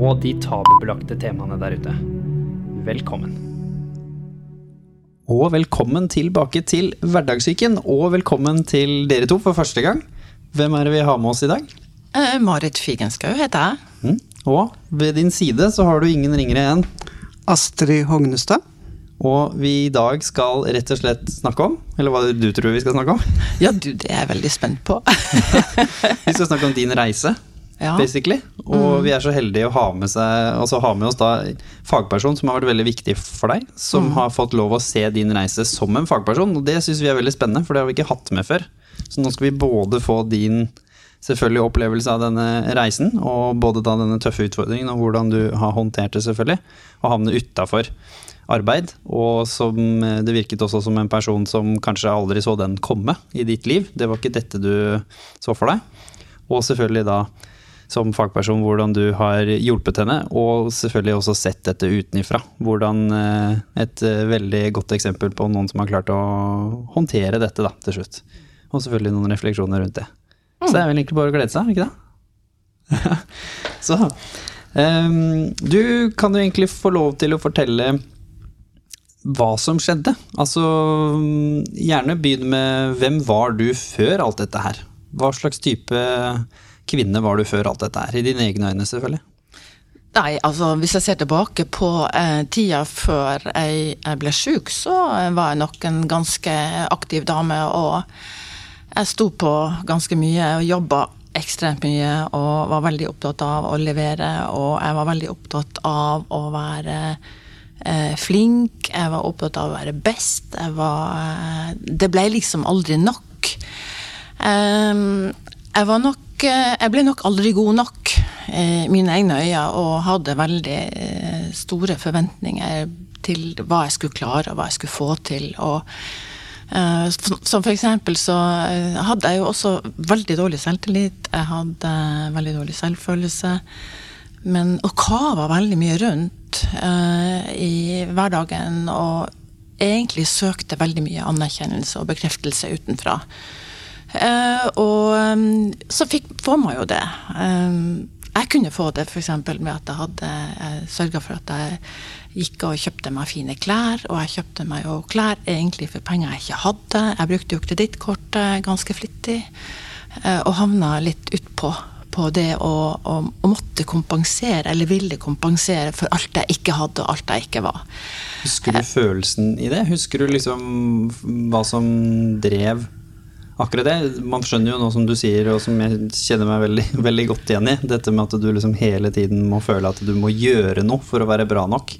og de tabubelagte temaene der ute. Velkommen. Og velkommen tilbake til Hverdagssyken, og velkommen til dere to for første gang. Hvem er det vi har med oss i dag? Eh, Marit Figenschou heter jeg. Mm. Og ved din side så har du ingen ringere enn Astrid Hognestad. Og vi i dag skal rett og slett snakke om Eller hva du tror vi skal snakke om? Ja, du, det er jeg veldig spent på. vi skal snakke om din reise, Ja. basically. Og vi er så heldige å ha med, seg, altså ha med oss da fagperson som har vært veldig viktig for deg. Som har fått lov å se din reise som en fagperson, og det syns vi er veldig spennende, for det har vi ikke hatt med før. Så nå skal vi både få din selvfølgelig opplevelse av denne reisen, og både da denne tøffe utfordringen og hvordan du har håndtert det, selvfølgelig, og havne utafor arbeid. Og som eh, det virket også som en person som kanskje aldri så den komme i ditt liv. Det var ikke dette du så for deg. Og selvfølgelig da som fagperson hvordan du har hjulpet henne, og selvfølgelig også sett dette utenifra. Hvordan eh, Et eh, veldig godt eksempel på noen som har klart å håndtere dette da, til slutt. Og selvfølgelig noen refleksjoner rundt det. Så det er vel egentlig bare å glede seg, ikke det? Så um, Du kan jo egentlig få lov til å fortelle hva som skjedde. Altså, gjerne begynn med hvem var du før alt dette her? Hva slags type kvinne var du før alt dette her? I dine egne øyne, selvfølgelig. Nei, altså hvis jeg ser tilbake på eh, tida før jeg, jeg ble sjuk, så var jeg nok en ganske aktiv dame. Og jeg sto på ganske mye og jobba ekstremt mye og var veldig opptatt av å levere. Og jeg var veldig opptatt av å være eh, flink, jeg var opptatt av å være best. Jeg var eh, Det ble liksom aldri nok. Ehm, jeg var nok eh, Jeg ble nok aldri god nok i mine egne øyne og hadde veldig eh, store forventninger til hva jeg skulle klare og hva jeg skulle få til. og eh, som for eksempel så eh, hadde jeg jo også veldig dårlig selvtillit. Jeg hadde veldig dårlig selvfølelse. Men, og kava veldig mye rundt eh, i hverdagen. Og egentlig søkte veldig mye anerkjennelse og bekreftelse utenfra. Eh, og um, så fikk, får man jo det. Um, jeg kunne få det f.eks. med at jeg hadde sørga for at jeg gikk og kjøpte meg fine klær. Og jeg kjøpte meg jo klær egentlig for penger jeg ikke hadde. Jeg brukte jo kredittkortet ganske flittig. eh, Og havna litt utpå på det å, å, å måtte kompensere, eller ville kompensere for alt jeg ikke hadde og alt jeg ikke var. Husker du følelsen i det? Husker du liksom hva som drev akkurat det? Man skjønner jo noe som du sier, og som jeg kjenner meg veldig, veldig godt igjen i. Dette med at du liksom hele tiden må føle at du må gjøre noe for å være bra nok.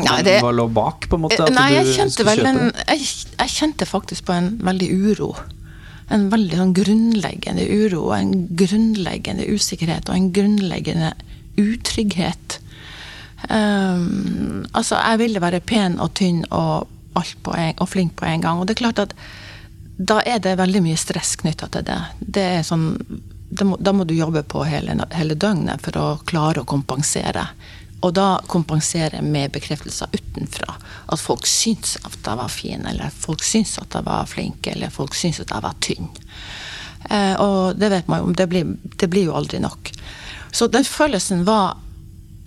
Nei, det- Hva lå bak, på en måte? At Nei, du jeg kjente en jeg, jeg kjente faktisk på en veldig uro. En veldig sånn grunnleggende uro, en grunnleggende usikkerhet og en grunnleggende utrygghet. Um, altså, jeg ville være pen og tynn og, alt på en, og flink på en gang. Og det er klart at da er det veldig mye stress knytta til det. Det er sånn da må, da må du jobbe på hele, hele døgnet for å klare å kompensere. Og da kompensere med bekreftelser utenfra. At folk syns at jeg var fin, eller folk syns at jeg var flink, eller folk syns at jeg var tynn. Eh, og det vet man jo, det det blir jo aldri nok. Så den følelsen var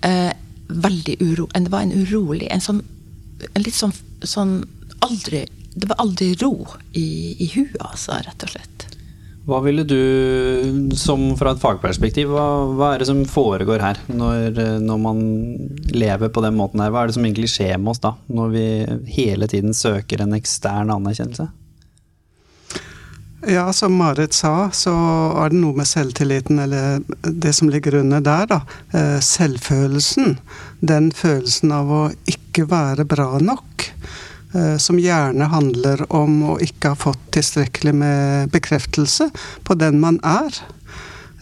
eh, veldig uro. Det var en urolig, en sånn en litt sånn, sånn aldri Det var aldri ro i, i huet, altså, rett og slett. Hva ville du, som fra et fagperspektiv, hva, hva er det som foregår her når, når man lever på den måten her? Hva er det som egentlig skjer med oss da, når vi hele tiden søker en ekstern anerkjennelse? Ja, som Marit sa, så er det noe med selvtilliten, eller det som ligger under der, da. Eh, Selvfølelsen. Den følelsen av å ikke være bra nok. Eh, Som gjerne handler om å ikke ha fått tilstrekkelig med bekreftelse på den man er.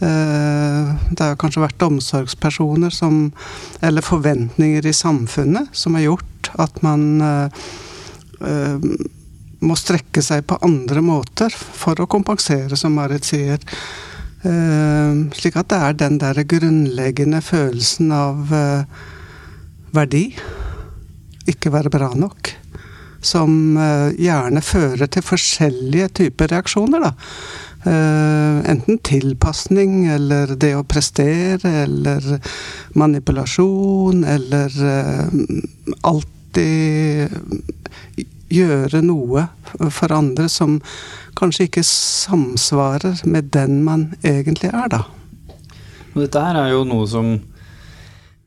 Eh, det har kanskje vært omsorgspersoner som Eller forventninger i samfunnet som har gjort at man eh, må strekke seg på andre måter for å kompensere, som Marit sier. Slik at det er den der grunnleggende følelsen av verdi. Ikke være bra nok. Som gjerne fører til forskjellige typer reaksjoner, da. Uh, enten tilpasning, eller det å prestere, eller manipulasjon, eller uh, alltid gjøre noe for andre som kanskje ikke samsvarer med den man egentlig er, da. Dette her er jo noe som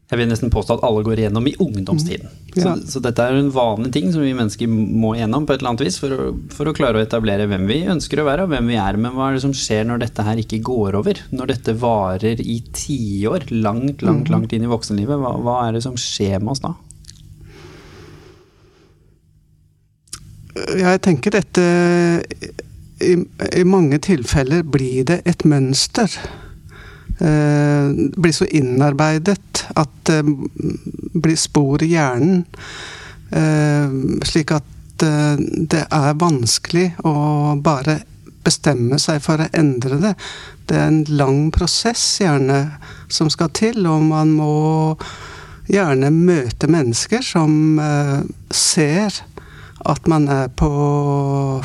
jeg vil nesten påstå at alle går igjennom i ungdomstiden. Mm. Så, så, dette er en vanlig ting som vi mennesker må igjennom på et eller annet vis for å, for å, klare å etablere hvem vi ønsker å være og hvem vi er. Men hva er det som skjer når dette her ikke går over? Når dette varer i tiår, langt, langt, mm. langt inn i voksenlivet, hva, hva er det som skjer med oss da? Jeg tenker dette i, i mange tilfeller blir det et mønster. Eh, blir så innarbeidet at det blir spor i hjernen. Eh, slik at eh, det er vanskelig å bare bestemme seg for å endre det. Det er en lang prosess gjerne som skal til, og man må gjerne møte mennesker som ser at man er på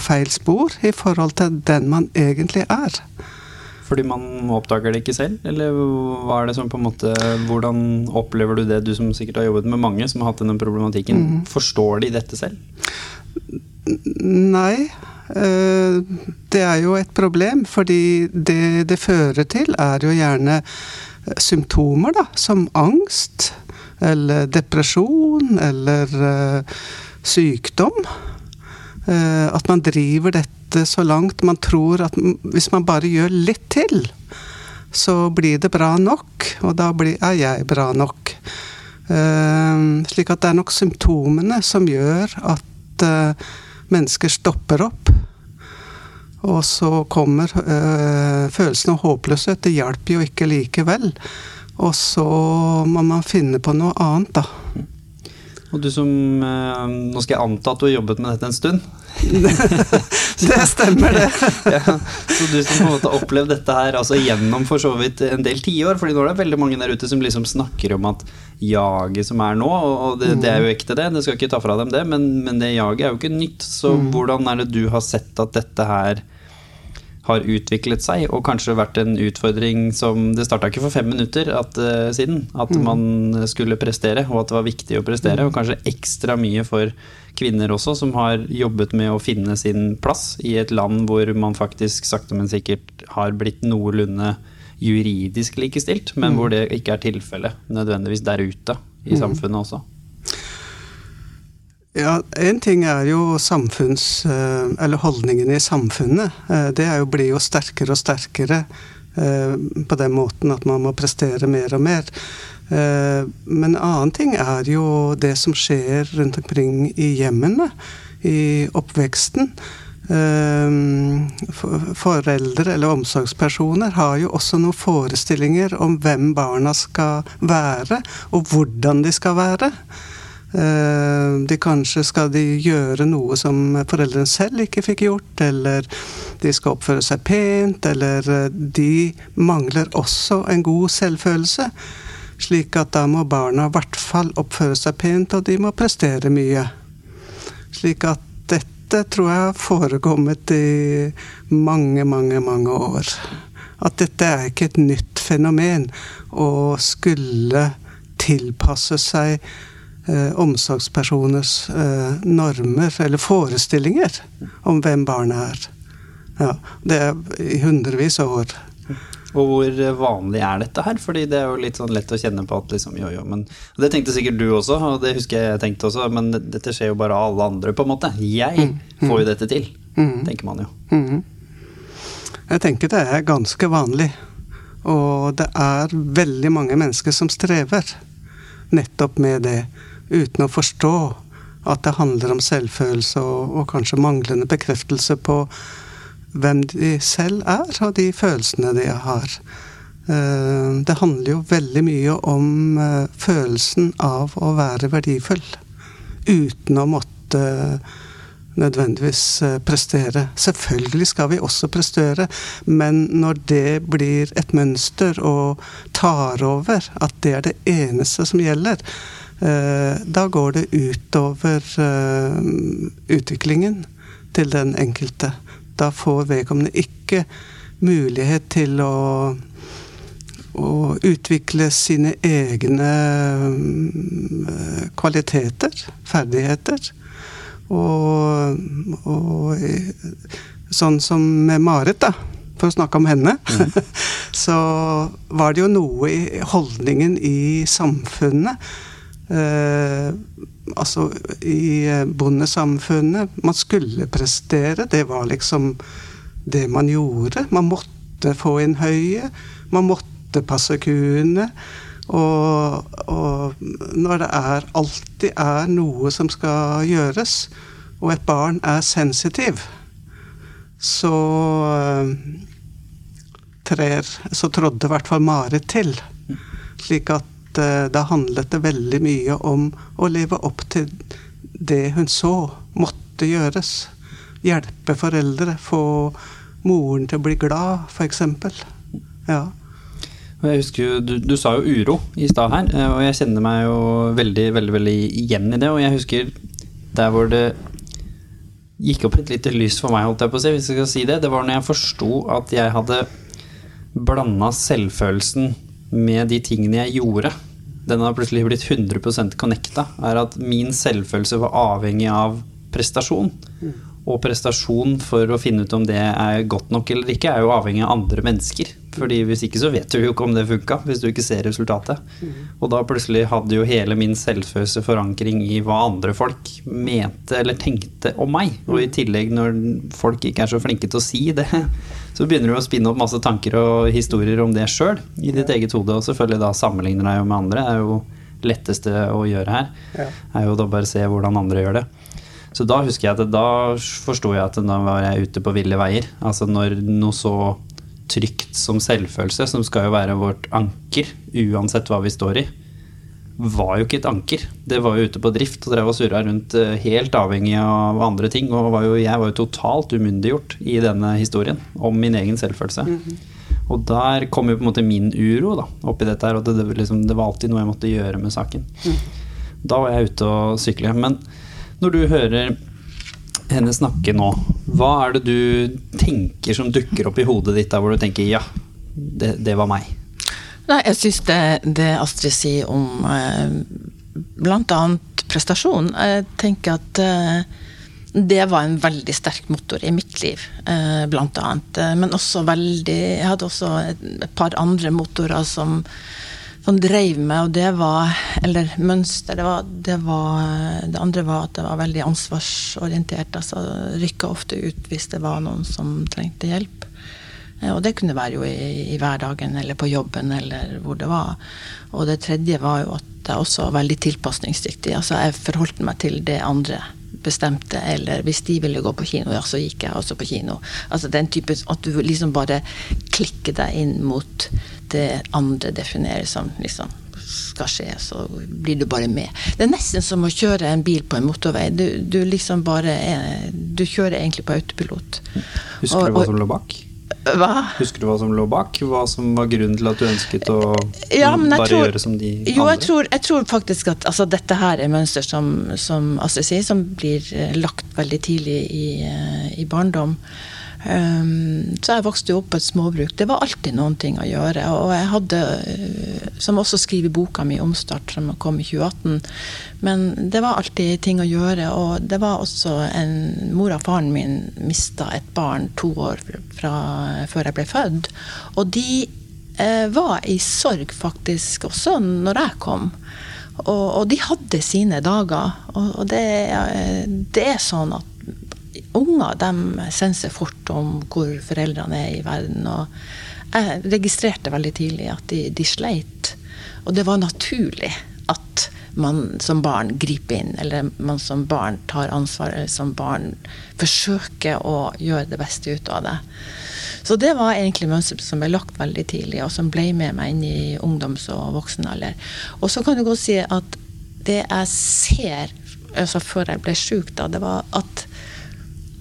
feil spor i forhold til den man egentlig er fordi man oppdager det ikke selv? Eller hva er det som på en måte Hvordan opplever du det, du som sikkert har jobbet med mange som har hatt denne problematikken? Mm. Forstår de dette selv? Nei. Eh, det er jo et problem, fordi det det fører til, er jo gjerne symptomer, da. Som angst, eller depresjon, eller eh, sykdom. Eh, at man driver dette så langt man tror at hvis man bare gjør litt til, så blir det bra nok, og da er jeg bra nok. Uh, slik at det er nok symptomene som gjør at uh, mennesker stopper opp. Og så kommer følelsen av håpløshet. Det hjelper jo ikke likevel. Og så må man finne på noe annet, da. Og du som Nå skal jeg anta at du har jobbet med dette en stund? det stemmer, det. ja, så du som på en måte har opplevd dette her altså gjennom for så vidt en del tiår, fordi nå er det veldig mange der ute som liksom snakker om at jaget som er nå, og det, det er jo ekte det, det skal ikke ta fra dem det, men, men det jaget er jo ikke nytt. Så mm. hvordan er det du har sett at dette her har utviklet seg, og kanskje vært en utfordring som Det starta ikke for fem minutter at, uh, siden, at mm. man skulle prestere, og at det var viktig å prestere, og kanskje ekstra mye for kvinner også, som har jobbet med å finne sin plass i et land hvor man faktisk sakte, men sikkert har blitt noenlunde juridisk likestilt, men mm. hvor det ikke er tilfellet nødvendigvis der ute i mm. samfunnet også. Ja, En ting er jo samfunns... Eh, eller holdningene i samfunnet. Eh, det jo, blir jo sterkere og sterkere eh, på den måten at man må prestere mer og mer. Men en annen ting er jo det som skjer rundt omkring i hjemmene, i oppveksten. Foreldre eller omsorgspersoner har jo også noen forestillinger om hvem barna skal være, og hvordan de skal være. Eh, de kanskje skal de gjøre noe som foreldrene selv ikke fikk gjort, eller de skal oppføre seg pent, eller de mangler også en god selvfølelse. Slik at da må barna i hvert fall oppføre seg pent, og de må prestere mye. Slik at dette tror jeg har forekommet i mange, mange, mange år. At dette er ikke et nytt fenomen å skulle tilpasse seg eh, omsorgspersoners eh, normer eller forestillinger om hvem barnet er. Ja, det er i hundrevis av år. Og hvor vanlig er dette her? Fordi det er jo litt sånn lett å kjenne på at liksom, jo, jo, men Det tenkte sikkert du også, og det husker jeg tenkte også, men dette skjer jo bare alle andre, på en måte. Jeg mm, mm. får jo dette til, mm. tenker man jo. Mm. Jeg tenker det er ganske vanlig. Og det er veldig mange mennesker som strever nettopp med det, uten å forstå at det handler om selvfølelse og, og kanskje manglende bekreftelse på hvem de selv er, og de følelsene de har. Eh, det handler jo veldig mye om eh, følelsen av å være verdifull. Uten å måtte nødvendigvis eh, prestere. Selvfølgelig skal vi også prestere, men når det blir et mønster og tar over, at det er det eneste som gjelder, da går det utover utviklingen til den enkelte. Da får vedkommende ikke mulighet til å å utvikle sine egne mm, kvaliteter, ferdigheter. Og, og, sånn som med Marit, da, for å snakke om henne, mm. så var det jo noe i holdningen i samfunnet. Eh, altså i bondesamfunnet. Man skulle prestere. Det var liksom det man gjorde. Man måtte få inn høye. Man måtte passe kuene. Og, og, når det er, alltid er noe som skal gjøres, og et barn er sensitiv, så uh, trer Så trådde i hvert fall Marit til. Slik at da handlet det veldig mye om å leve opp til det hun så måtte gjøres. Hjelpe foreldre, få moren til å bli glad, f.eks. Ja. Jeg husker du, du, sa jo uro i stad her, eh, og jeg kjenner meg jo veldig, veldig, veldig igjen i det. Og jeg husker der hvor det gikk opp et lite lys for meg, holdt jeg på å si, hvis jeg skal si det. Det var når jeg forsto at jeg hadde blanda selvfølelsen med de tingene jeg gjorde. Den har plutselig blitt 100% connecta. Er at min selvfølelse var avhengig av prestasjon. Og prestasjon for å finne ut om det er godt nok eller ikke, er jo avhengig av andre mennesker. Fordi Hvis ikke så vet du jo ikke om det funka, hvis du ikke ser resultatet. Og da plutselig hadde jo hele min selvfølelse forankring i hva andre folk mente eller tenkte om meg. Og i tillegg, når folk ikke er så flinke til å si det, så begynner du å spinne opp masse tanker og historier om det sjøl i ditt eget hode. Og selvfølgelig da sammenligner deg med andre. Det er jo letteste å gjøre her. er jo da bare se hvordan andre gjør det. Så da husker jeg at da forsto jeg at da var jeg ute på ville veier. Altså når noe så trygt som selvfølelse, som skal jo være vårt anker, uansett hva vi står i, var jo ikke et anker. Det var jo ute på drift og drev og surra rundt eh, helt avhengig av andre ting. Og var jo, jeg var jo totalt umyndiggjort i denne historien om min egen selvfølelse. Mm -hmm. Og der kom jo på en måte min uro da, oppi dette her, og det, det, liksom, det, var alltid noe jeg måtte gjøre med saken. Mm. Da var jeg ute og sykle. Men når du hører henne snakke nå, hva er det du tenker som dukker opp i hodet ditt der hvor du tenker ja, det, det var meg? Nei, jeg syns det, det, Astrid sier om eh, bl.a. prestasjon Jeg tenker at eh, det var en veldig sterk motor i mitt liv, eh, blant annet. Men også veldig Jeg hadde også et, par andre motorer som som drev meg, og det var Eller mønster. Det, var, det, var, det andre var at det var veldig ansvarsorientert. altså Rykka ofte ut hvis det var noen som trengte hjelp. Eh, og det kunne være jo i, i, hverdagen eller på jobben eller hvor det var. Og det tredje var jo at jeg også var veldig tilpasningsdyktig. Altså jeg forholdt meg til det andre bestemte, eller hvis de ville gå på kino, ja, så gikk jeg også på kino. Altså den type At du liksom bare klikker deg inn mot det andre definerer som liksom skal skje, så blir du bare med. Det er nesten som å kjøre en bil på en motorvei. Du, du liksom bare Du kjører egentlig på autopilot. Husker du hva som lå bak? Hva? Husker du hva som lå bak? Hva som var grunnen til at du ønsket å ja, bare tror, gjøre som de andre? Jo, jeg tror, jeg tror faktisk at altså, dette her er mønster som, som Astrid sier, som blir eh, lagt veldig tidlig i, eh, i barndom. Um, så jeg vokste jo opp på et småbruk. Det var alltid noen ting å gjøre. Og jeg hadde, eh, som også skriver boka mi 'Omstart', som kom i 2018, men det var alltid ting å gjøre. Og det var også en Mor og faren min mista et barn to år fra, før jeg ble født. Og de eh, var i sorg faktisk også når jeg kom. Og, og de hadde sine dager. Og, og det, det er sånn at unger de senser fort om hvor foreldrene er i verden. Og jeg registrerte veldig tidlig at de, de sleit. Og det var naturlig at man som barn griper inn, eller man som barn tar ansvar, eller som barn forsøker å gjøre det beste ut av det. Så det var egentlig mønster som ble lagt veldig tidlig, og som ble med meg inn i ungdoms- og voksenalder. Og så kan du godt si at det jeg ser altså før jeg ble sjuk, da, det var at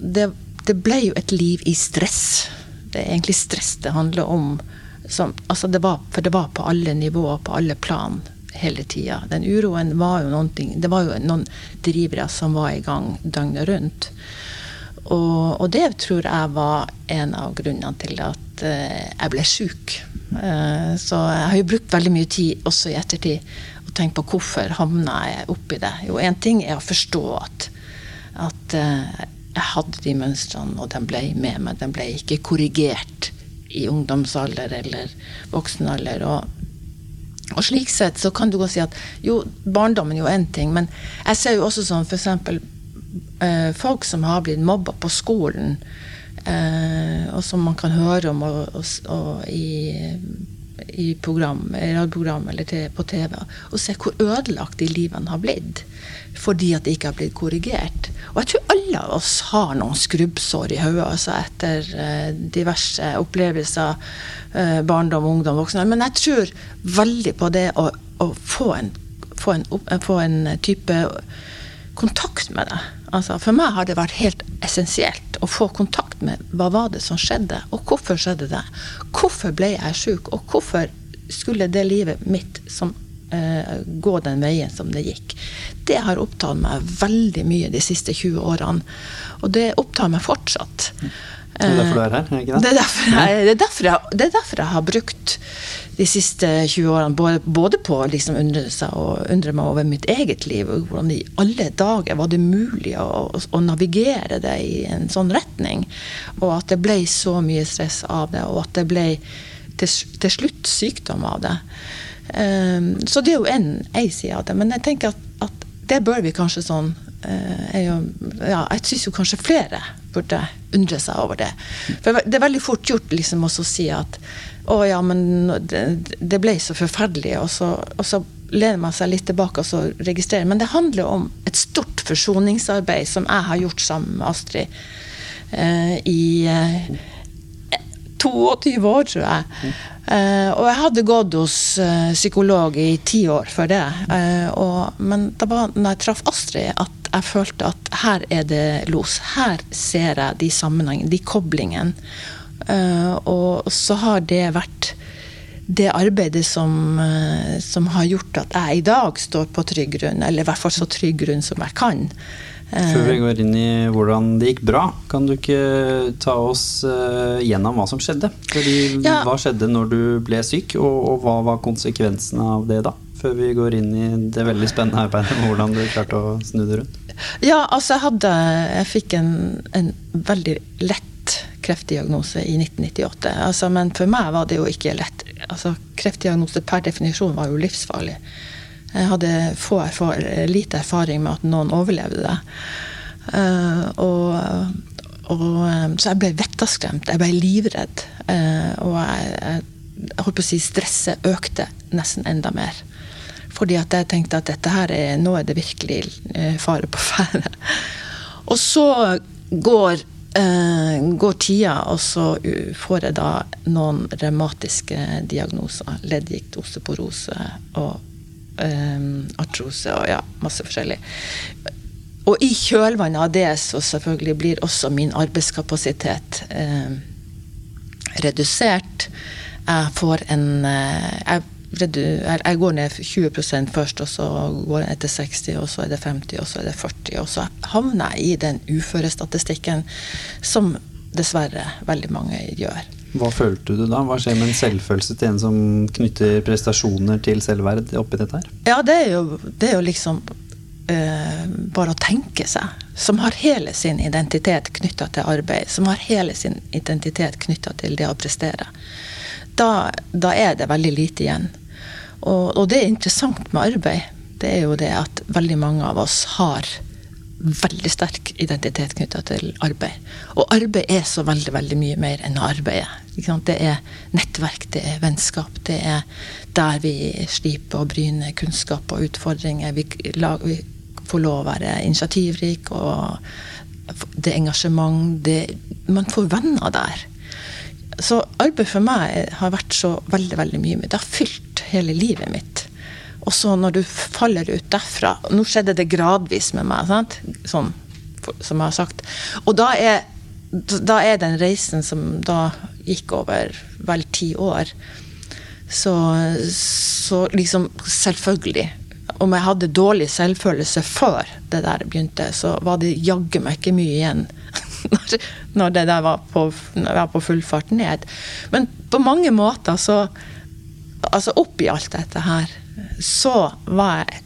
det, det, ble jo et liv i stress. Det er egentlig stress det handler om. Som, altså det var, for det var på alle nivåer, på alle plan hele tida. Den uroen var jo noen Det var jo noen drivere som var i gang døgnet rundt. Og, og, det tror jeg var en av grunnene til at uh, jeg ble sjuk. Uh, så jeg har jo brukt veldig mye tid også i ettertid og tenkt på hvorfor havna jeg oppi det. Jo, én ting er å forstå at, at uh, jeg hadde de mønstrene, og de ble med meg. De ble ikke korrigert i ungdomsalder eller voksenalder. Og og slik sett så kan du godt si at jo, barndommen er jo én ting, men jeg ser jo også sånn f.eks. Eh, folk som har blitt mobba på skolen, eh, og som man kan høre om og, og, og i, i program, radioprogram eller på TV, og se hvor ødelagt de livene har blitt fordi at det ikke har blitt korrigert. Og jeg tror alle av oss har noen skrubbsår i hodet altså etter eh, diverse opplevelser. Eh, barndom, ungdom, voksne. Men jeg tror veldig på det å, å få, en, få, en, få, en, type kontakt med det. Altså, for meg har det vært helt essensielt å få kontakt med hva var det som skjedde, og hvorfor skjedde det. Hvorfor ble jeg sjuk, og hvorfor skulle det livet mitt som eh, gå den veien som det gikk. Det har opptatt meg veldig mye de siste 20 årene. Og det opptar meg fortsatt. Det er derfor du er her? ikke det? Det er derfor jeg, det er derfor jeg, er derfor jeg har brukt de siste 20 årene både, både på å liksom undre, undre, meg over mitt eget liv. og Hvordan i alle dager var det mulig å, å, navigere det i en sånn retning. Og at det ble så mye stress av det, og at det ble til, til slutt sykdom av det. Um, så det er jo en side av det. Men jeg tenker at, at det bør vi kanskje sånn uh, jo, ja, Jeg syns jo kanskje flere burde undre seg over det. For det er veldig fort gjort liksom å si at å ja, men det, det ble så forferdelig, og så, og så lener man seg litt tilbake og så registrerer. Men det handler om et stort forsoningsarbeid som jeg har gjort sammen med Astrid eh, i uh, 22 år, tror jeg. Uh, og jeg hadde gått hos uh, psykolog i ti år før det. Uh, og, men det var når jeg traff Astrid at jeg følte at her er det los. Her ser jeg de sammenhengene, de koblingene. og så har det vært det arbeidet som, som, har gjort at jeg i dag står på trygg grunn, eller i hvert fall så trygg grunn som jeg kan. Før vi går inn i hvordan det gikk bra, kan du ikke ta oss uh, gjennom hva som skjedde? Fordi, ja. Hva skjedde når du ble syk, og, og, hva var konsekvensene av det da? Før vi går inn i det veldig spennende arbeidet med hvordan du klarte å snu det rundt. Ja, altså jeg hadde Jeg fikk en, en veldig lett kreftdiagnose i 1998. Altså, men for meg var det jo ikke lett. Altså, kreftdiagnose per definisjon var jo livsfarlig. Jeg hadde erfar lite erfaring med at noen overlevde det. Uh, og, og, eh, så jeg ble vettaskremt. Jeg ble livredd. Uh, og jeg, jeg, jeg, holdt på å si stresset økte nesten enda mer. Fordi at jeg tenkte at dette her er, nå er det virkelig fare på ferde. Og så går, går tida, og så får jeg da noen revmatiske diagnoser. Leddgikt, osteoporose og um, artrose og ja, masse forskjellig. Og i kjølvannet av det så selvfølgelig blir også min arbeidskapasitet eh, redusert. Jeg får en eh, jeg, jeg, går ned 20% først, og så går jeg til 60, og så er det 50, og så er det 40. Og så havner jeg i den uførestatistikken som dessverre veldig mange gjør. Hva følte du da? Hva skjer med en selvfølelse til en som knytter prestasjoner til selvverd oppi dette her? Ja, det er jo, det er jo liksom uh, bare å tenke seg. Som har hele sin identitet knytta til arbeid. Som har hele sin identitet knytta til det å prestere. Da, da, er det veldig lite igjen. Og, og det er interessant med arbeid. Det er jo det at veldig mange av oss har veldig sterk identitet knytta til arbeid. Og arbeid er så veldig veldig mye mer enn å arbeide. Det er nettverk, det er vennskap. Det er der vi sliper og bryner kunnskap og utfordringer. Vi, vi får lov å være initiativrik, og det er engasjement. Det, man får venner der. Så arbeid for meg har vært så veldig, veldig mye. Det har fylt hele livet mitt. Og så når du faller ut derfra Nå skjedde det gradvis med meg, sant? Sånn, som jeg har sagt. Og da er, da er den reisen som da gikk over vel ti år, så, så liksom Selvfølgelig. Om jeg hadde dårlig selvfølelse før det der begynte, så var det jaggu meg ikke mye igjen når, det der var på, var på full fart ned. Men på mange måter så Altså oppi alt dette her så var jeg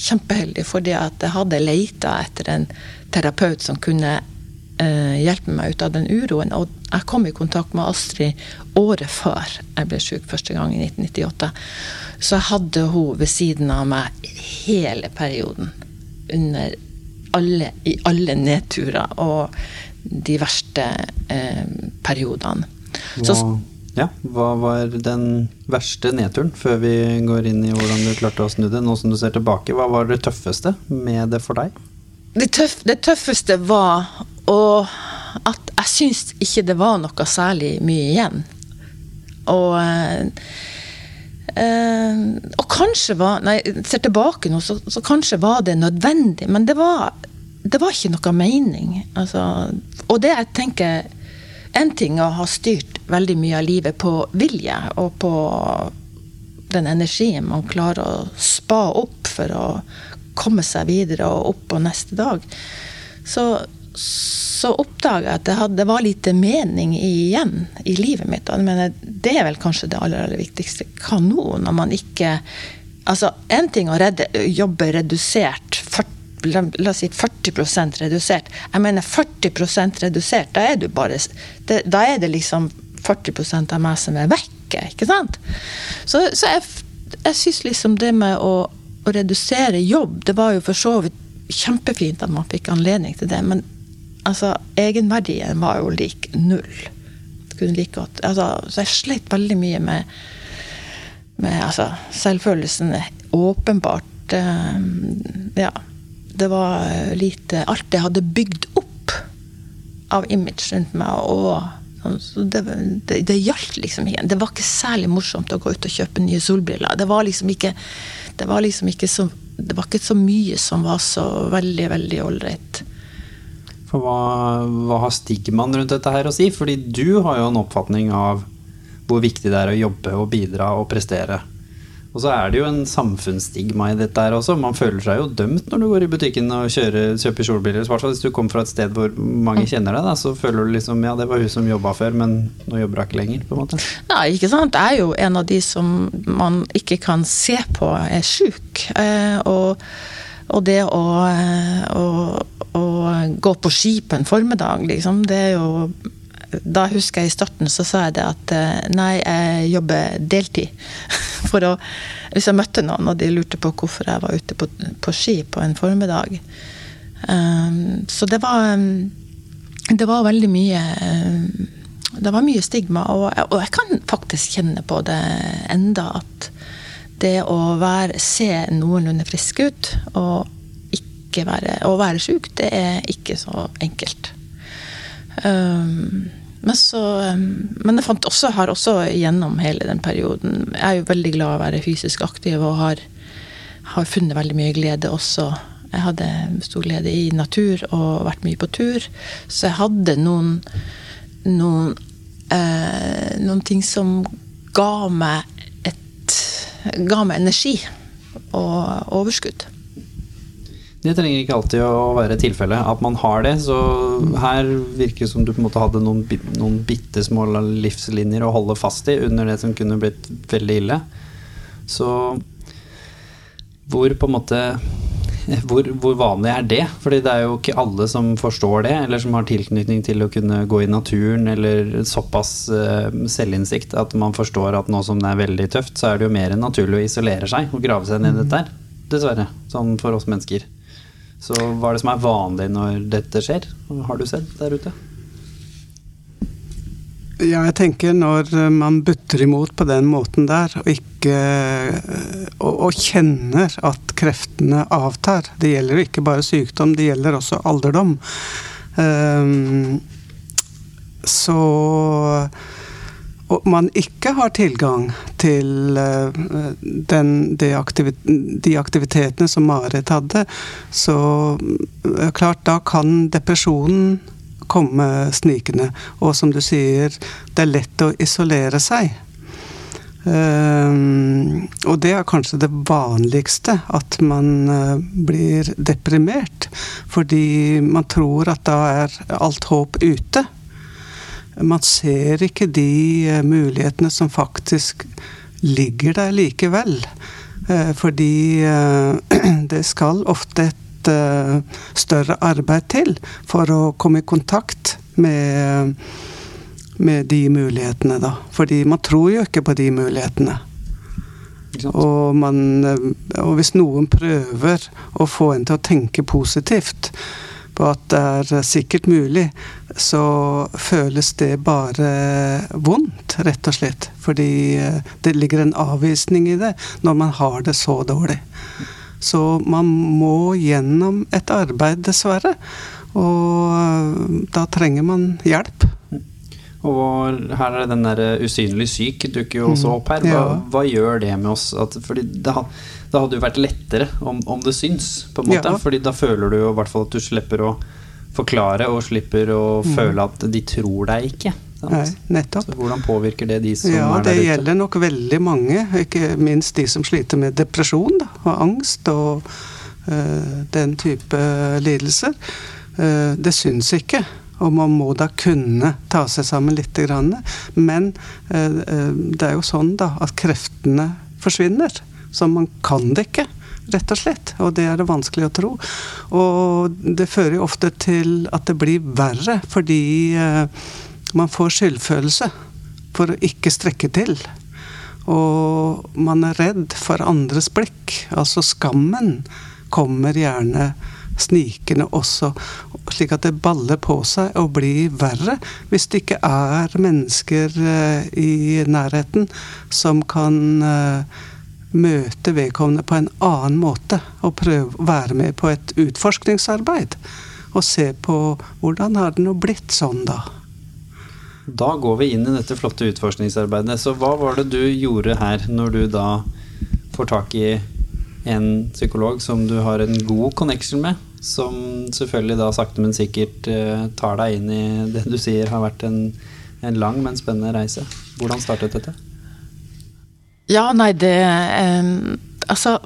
kjempeheldig fordi at jeg hadde leita etter en terapeut som kunne uh, hjelpe meg ut av den uroen. Og jeg kom i kontakt med Astrid året før jeg ble syk første gang, i 1998. Så jeg hadde hun ved siden av meg hele perioden. Under alle, I alle nedturer og de verste eh, periodene. Så ja, Hva var den verste nedturen, før vi går inn i hvordan du klarte å snu det? Nå som du ser tilbake, Hva var det tøffeste med det for deg? Det, tøff, det tøffeste var å, at jeg syns ikke det var noe særlig mye igjen. Og, øh, og kanskje var Når jeg ser tilbake nå, så, så kanskje var det nødvendig, men det var, det var ikke noe mening. Altså, og det jeg tenker en ting å ha styrt veldig mye av livet på vilje og på den energien man klarer å spa opp for å komme seg videre og opp på neste dag. Så, så oppdaga jeg at det, hadde, det, var lite mening igjen i livet mitt. Mener, det er vel kanskje det aller, aller viktigste. Kanon når man ikke Altså, én ting å redde, jobbe redusert 40 la, la, oss si 40% redusert. Jeg mener 40% redusert, da er du bare det, Da er det liksom 40% av meg som er vekke, ikke sant? Så, så jeg, jeg syns liksom det med å, å, redusere jobb, det var jo for så vidt kjempefint at man fikk anledning til det, men altså, egenverdien var jo lik null. Like godt. Altså, så jeg slet veldig mye med, med altså, selvfølelsen. Åpenbart uh, Ja det var lite Alt jeg hadde bygd opp av image rundt meg. og det, det, det gjaldt liksom igjen. Det var ikke særlig morsomt å gå ut og kjøpe nye solbriller. Det var liksom ikke, det var liksom ikke så det var ikke så mye som var så veldig, veldig ålreit. For hva, hva, har stigmaen rundt dette her å si? Fordi du har jo en oppfatning av hvor viktig det er å jobbe og bidra og prestere. Og så er det jo en samfunnsstigma i dette her også. Man føler seg jo dømt når du går i butikken og kjører, kjøper solbriller. I hvis du kommer fra et sted hvor mange kjenner deg, da, så føler du liksom ja, det var hun som jobba før, men nå jobber hun ikke lenger, på en måte. Nei, ikke sant. Jeg er jo en av de som man ikke kan se på er sjuk. Eh, og, og, det å, eh, å, å gå på ski på en formiddag, liksom, det er jo da husker jeg i starten så sa jeg det at eh, nei, jeg jobber deltid. For å Hvis jeg møtte noen og de lurte på hvorfor jeg var ute på, på ski på en formiddag. Um, så det var um, Det var veldig mye um, Det var mye stigma, og, og, jeg kan faktisk kjenne på det enda at det å være, se noenlunde frisk ut og ikke være, å være sjuk, det er ikke så enkelt. Um, men, så, men jeg fant også, har også gjennom hele den perioden Jeg er jo veldig glad i å være fysisk aktiv og har, har funnet veldig mye glede også. Jeg hadde stor glede i natur og vært mye på tur. Så jeg hadde noen noen, eh, noen ting som ga meg et ga meg energi og overskudd. Det trenger ikke alltid å være tilfellet at man har det. Så her virker det som du på en måte hadde noen, noen bitte små livslinjer å holde fast i under det som kunne blitt veldig ille. Så hvor på en måte hvor, hvor, vanlig er det? Fordi det er jo ikke alle som forstår det, eller som har tilknytning til å kunne gå i naturen, eller såpass uh, selvinnsikt at man forstår at nå som det er veldig tøft, så er det jo mer enn naturlig å isolere seg og grave seg ned i dette her. Dessverre. Sånn for oss mennesker. Så hva er det som er vanlig når dette skjer? Har du sett der ute? Ja, jeg tenker når man butter imot på den måten der, og ikke og, og, kjenner at kreftene avtar Det gjelder ikke bare sykdom, det gjelder også alderdom. Um, så man ikke har tilgang til uh, den, de, aktivit de, aktivitetene som Marit hadde, så uh, klart, da kan depresjonen komme snikende. Og som du sier, det er lett å isolere seg. Uh, og det er kanskje det vanligste, at man blir deprimert. Fordi man tror at da er alt håp ute man ser ikke de eh, mulighetene som faktisk ligger der likevel. Eh, fordi eh, det skal ofte et større arbeid til for å komme i kontakt med, med de mulighetene, da. Fordi man tror jo ikke på de mulighetene. Og, man, og hvis noen prøver å få en til å tenke positivt, på at det er sikkert mulig, så føles det bare vondt, rett og slett. Fordi eh, det ligger en avvisning i det når man har det så dårlig. Så man må gjennom et arbeid, dessverre. Og eh, da trenger man hjelp. Og her er den der usynlig syk dukker jo også mm. opp her. Hva, ja. hva gjør det med oss? At, fordi det har det hadde jo vært lettere om, om det syns, på en måte. Ja. Fordi da føler du jo i hvert fall at du slipper å forklare, og slipper å mm. føle at de tror deg ikke. Nei, nettopp. Så hvordan påvirker det de som ja, er der ute? Det gjelder nok veldig mange, ikke minst de som sliter med depresjon da, og angst og uh, den type lidelser. Uh, det syns ikke. Og man må da kunne ta seg sammen litt. Men uh, det er jo sånn da at kreftene forsvinner. Så man kan det ikke, rett og slett. Og det er det vanskelig å tro. Og det fører jo ofte til at det blir verre, fordi eh, man får skyldfølelse for å ikke strekke til. Og man er redd for andres blikk. Altså skammen kommer gjerne snikende også, slik at det baller på seg og blir verre hvis det ikke er mennesker eh, i nærheten som kan eh, møte vedkommende på en annen måte. Og prøve å være med på et utforskningsarbeid. Og se på hvordan har det nå blitt sånn, da. Da går vi inn i dette flotte utforskningsarbeidet. Så hva var det du gjorde her, når du da får tak i en psykolog som du har en god connection med? Som selvfølgelig da sakte, men sikkert uh, tar deg inn i det du sier har vært en, en lang, men spennende reise. Hvordan startet dette? Ja, nei, det eh, Altså,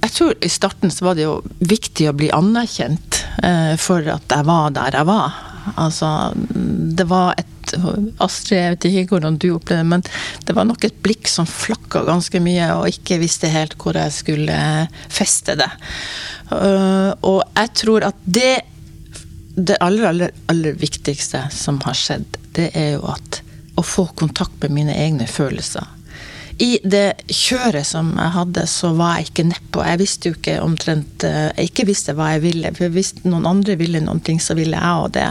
jeg tror i starten så var det jo viktig å bli anerkjent eh, for at jeg var der jeg var. Altså, det var et Astrid, jeg vet ikke hvordan du opplevde det, men det var nok et blikk som flakka ganske mye, og ikke visste helt hvor jeg skulle feste det. Uh, og jeg tror at det det aller, aller, aller viktigste som har skjedd, det er jo at å få kontakt med mine egne følelser i det kjøret som jeg hadde, så var jeg ikke nedpå. Jeg visste jo ikke omtrent eh, Jeg ikke visste hva jeg ville. For hvis noen andre ville noen ting, så ville jeg òg det.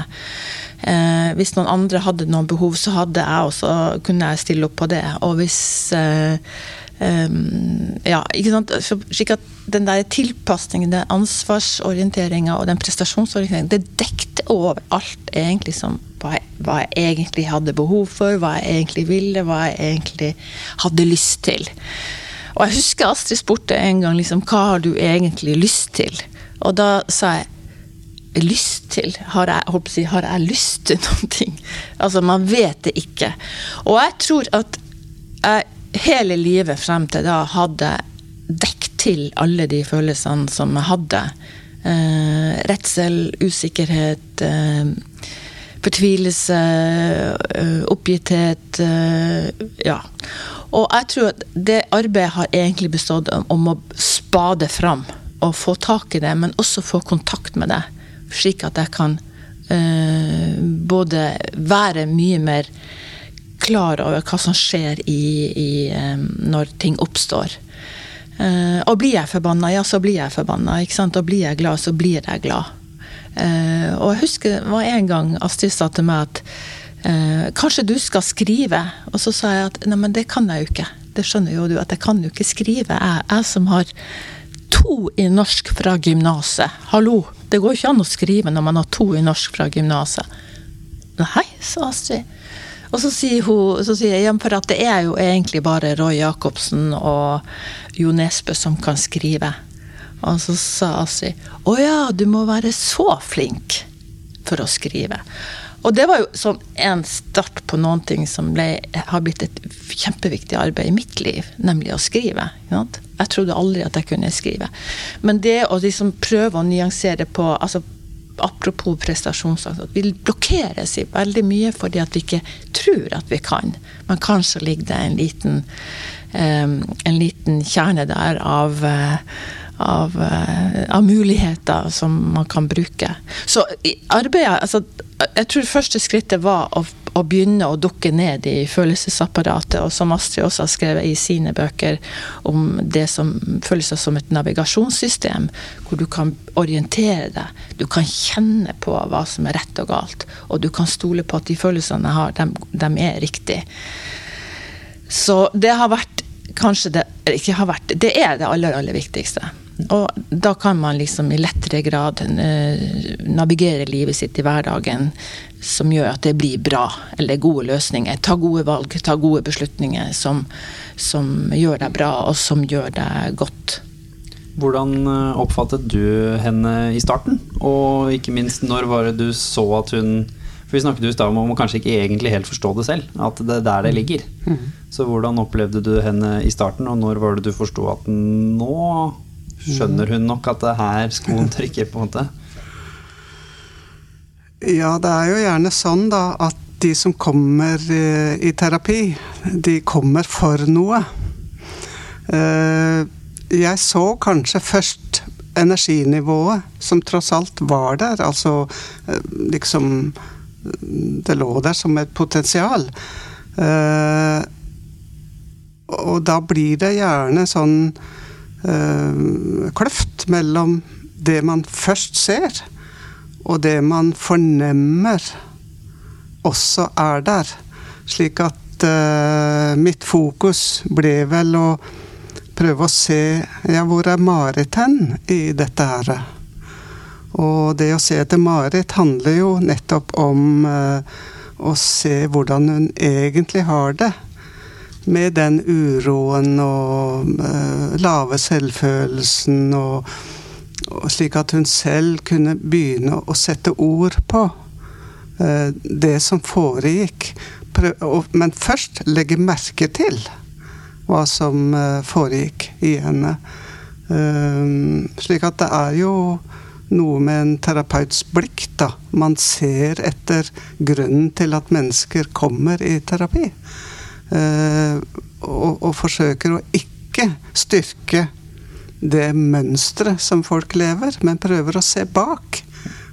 Eh, hvis noen andre hadde noen behov, så hadde jeg også, kunne jeg stille opp på det. Og hvis eh, Um, ja, ikke sant? Så, slik at den der tilpasningen, den ansvarsorienteringa og den prestasjonsorienteringen, det dekte over alt egentlig som hva jeg, hva jeg, egentlig hadde behov for, hva jeg egentlig ville, hva jeg egentlig hadde lyst til. Og jeg husker Astrid spurte en gang liksom, hva har du egentlig lyst til? Og da sa jeg lyst til? Har jeg, si, har jeg lyst til noen ting? Altså, man vet det ikke. Og jeg tror at jeg hele livet frem til da hadde dekket til alle de følelsene som jeg hadde. Eh, redsel, usikkerhet, eh, fortvilelse, øh, oppgitthet. eh, ja. Og jeg tror at det arbeidet har egentlig bestått om å spade fram og få tak i det, men også få kontakt med det. Slik at jeg kan uh, både være mye mer klar over hva som skjer i, i, når ting oppstår. Eh, og blir jeg forbanna, ja, så blir jeg forbanna. Og blir jeg glad, så blir jeg glad. Eh, og jeg husker det var en gang Astrid sa til meg at eh, kanskje du skal skrive. Og så sa jeg at nei, men det kan jeg jo ikke. Det skjønner jo du at jeg kan jo ikke skrive. Jeg, jeg som har to i norsk fra gymnaset. Hallo! Det går ikke an å skrive når man har to i norsk fra gymnaset. Nei, sa Astrid. Og så sier hun så sier jeg, for at det er jo egentlig bare Roy Jacobsen og Jo Nesbø som kan skrive. Og så sa Astrid å ja, du må være så flink for å skrive. Og det var jo sånn en start på noen ting som ble, har blitt et kjempeviktig arbeid i mitt liv, nemlig å skrive. Jeg trodde aldri at jeg kunne skrive. Men det å liksom prøve å nyansere på altså Apropos prestasjonsangst, at vi blokkeres i veldig mye fordi at vi ikke tror at vi kan. Men kanskje ligger det en liten, en liten kjerne der av uh, av, uh, av, muligheter som man kan bruke. Så arbeidet altså, Jeg tror første skrittet var å å begynne å dukke ned i følelsesapparatet, og som Astrid også har skrevet i sine bøker om det som føles som et navigasjonssystem, hvor du kan orientere deg, du kan kjenne på hva som er rett og galt, og du kan stole på at de følelsene jeg har, de, dem er riktige. Så det har vært kanskje det ikke har vært, det er det aller, aller viktigste. Og da kan man liksom i lettere grad uh, navigere livet sitt i hverdagen som gjør at det blir bra, eller gode løsninger. Ta gode valg, ta gode beslutninger som, som gjør deg bra, og som gjør deg godt. Hvordan eh, oppfattet du henne i starten? Og ikke minst, når var det du så at hun For vi snakket jo i stad om å kanskje ikke egentlig helt forstå det selv. At det er der det ligger. Mm. Så hvordan opplevde du henne i starten, og når var det du forsto at nå skjønner hun nok at det er her skoen trykker, på en måte? Ja, det er jo gjerne sånn da at de som kommer eh, i terapi, de kommer for noe. Eh, jeg så kanskje først energinivået, som tross alt var der. Altså eh, liksom Det lå der som et potensial. Og da blir det gjerne sånn kløft mellom det man først ser, og det man fornemmer, også er der. Slik at uh, mitt fokus ble vel å prøve å se ja, hvor er Marit hen i dette her. Og det å se etter Marit handler jo nettopp om uh, å se hvordan hun egentlig har det. Med den uroen og uh, lave selvfølelsen og slik at hun selv kunne begynne å sette ord på eh, det som foregikk. Men først legge merke til hva som eh, foregikk i henne. Eh, slik at det er jo noe med en terapeuts blikk, da. Man ser etter grunnen til at mennesker kommer i terapi. Og, forsøker å ikke styrke det mønsteret som folk lever, men prøver å se bak.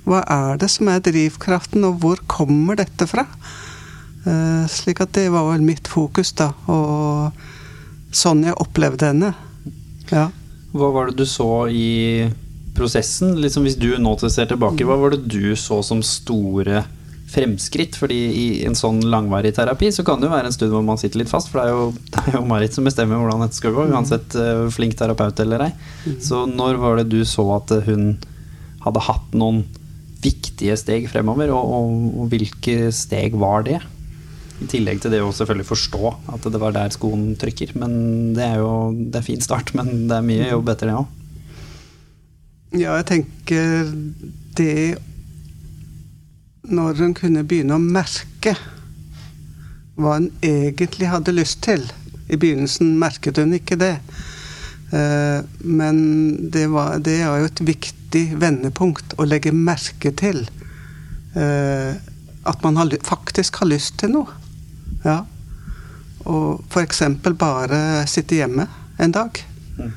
Hva er det som er drivkraften, og hvor kommer dette fra? Uh, slik at det var vel mitt fokus, da. Og sånn jeg opplevde henne. Ja. Hva var det du så i prosessen? Liksom hvis du nå ser tilbake, hva var det du så som store fremskritt. fordi i en sånn langvarig terapi så kan det jo være en stund hvor man sitter litt fast. For det er jo, det er jo Marit som bestemmer hvordan dette skal gå, uansett uh, flink terapeut eller ei. Mm. Så når var det du så at hun hadde hatt noen viktige steg fremover, og, og, og hvilke steg var det? I tillegg til det å selvfølgelig forstå at det var der skoen trykker. Men det er jo det er fin start, men det er mye jobb etter det òg. Ja, jeg tenker det når hun kunne begynne å merke hva hun egentlig hadde lyst til. I begynnelsen merket hun ikke det. Eh, men det, var, det er jo et viktig vendepunkt å legge merke til. Eh, at man har, faktisk har lyst til noe. Ja. Og f.eks. bare sitte hjemme en dag. Mm.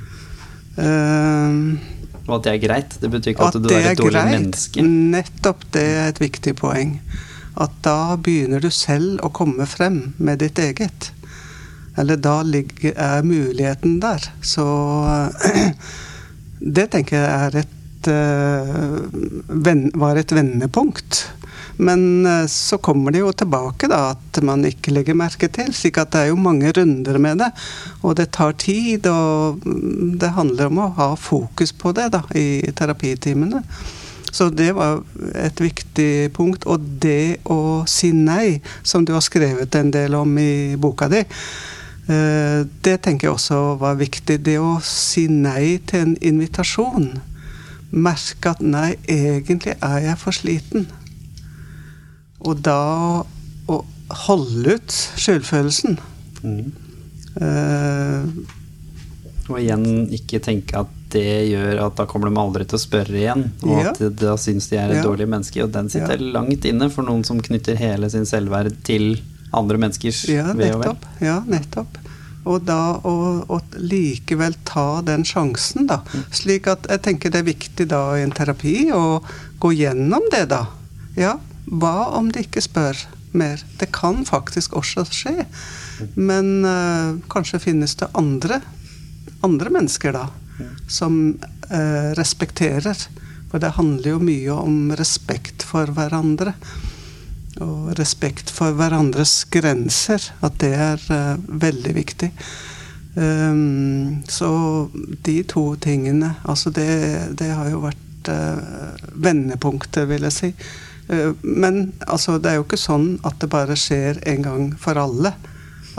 Uh, og at det er greit? Det betyr ikke at, at du er et dårlig greit. menneske? Nettopp det er et viktig poeng. At da begynner du selv å komme frem med ditt eget. Eller da ligger, er muligheten der. Så det tenker jeg er et, ven, var et vendepunkt. Men uh, så kommer det jo tilbake da at man ikke legger merke til. slik at det er jo mange runder med det. Og det tar tid, og det handler om å ha fokus på det da, i terapitimene. Så det var et viktig punkt. Og det å si nei, som du har skrevet en del om i boka di, eh, det tenker jeg også var viktig. Det å si nei til en invitasjon. Merke at nei, egentlig er jeg for sliten. Og da å holde ut skyldfølelsen. Mm. Uh, og igjen ikke tenke at det gjør at da kommer de aldri til å spørre igjen. Og ja. at da syns de er et ja. dårlig menneske. Og den sitter ja. langt inne for noen som knytter hele sin selvverd til andre menneskers ja, ve og vel. Ja, nettopp. Og da å, likevel ta den sjansen, da. Mm. Slik at jeg tenker det er viktig da i en terapi å gå gjennom det, da. Ja, hva om de ikke spør mer? Det kan faktisk også skje. Men uh, kanskje finnes det andre, andre mennesker da som eh, respekterer. For det handler jo mye om respekt for hverandre. Og respekt for hverandres grenser. At det er eh, veldig viktig. Um, så de to tingene Altså det, det har jo vært vendepunkter, vil jeg si. Uh, men altså, det er jo ikke sånn at det bare skjer en gang for alle.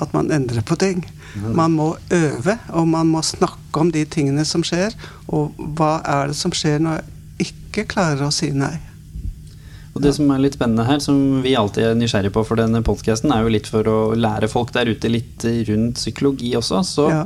At man endrer på ting. Man må øve, og man må snakke om de tingene som skjer. Og hva er det som skjer når jeg ikke klarer å si nei? Og Det som er litt spennende her, som vi alltid er nysgjerrige på for denne podkasten, er jo litt for å lære folk der ute litt rundt psykologi også. Så ja.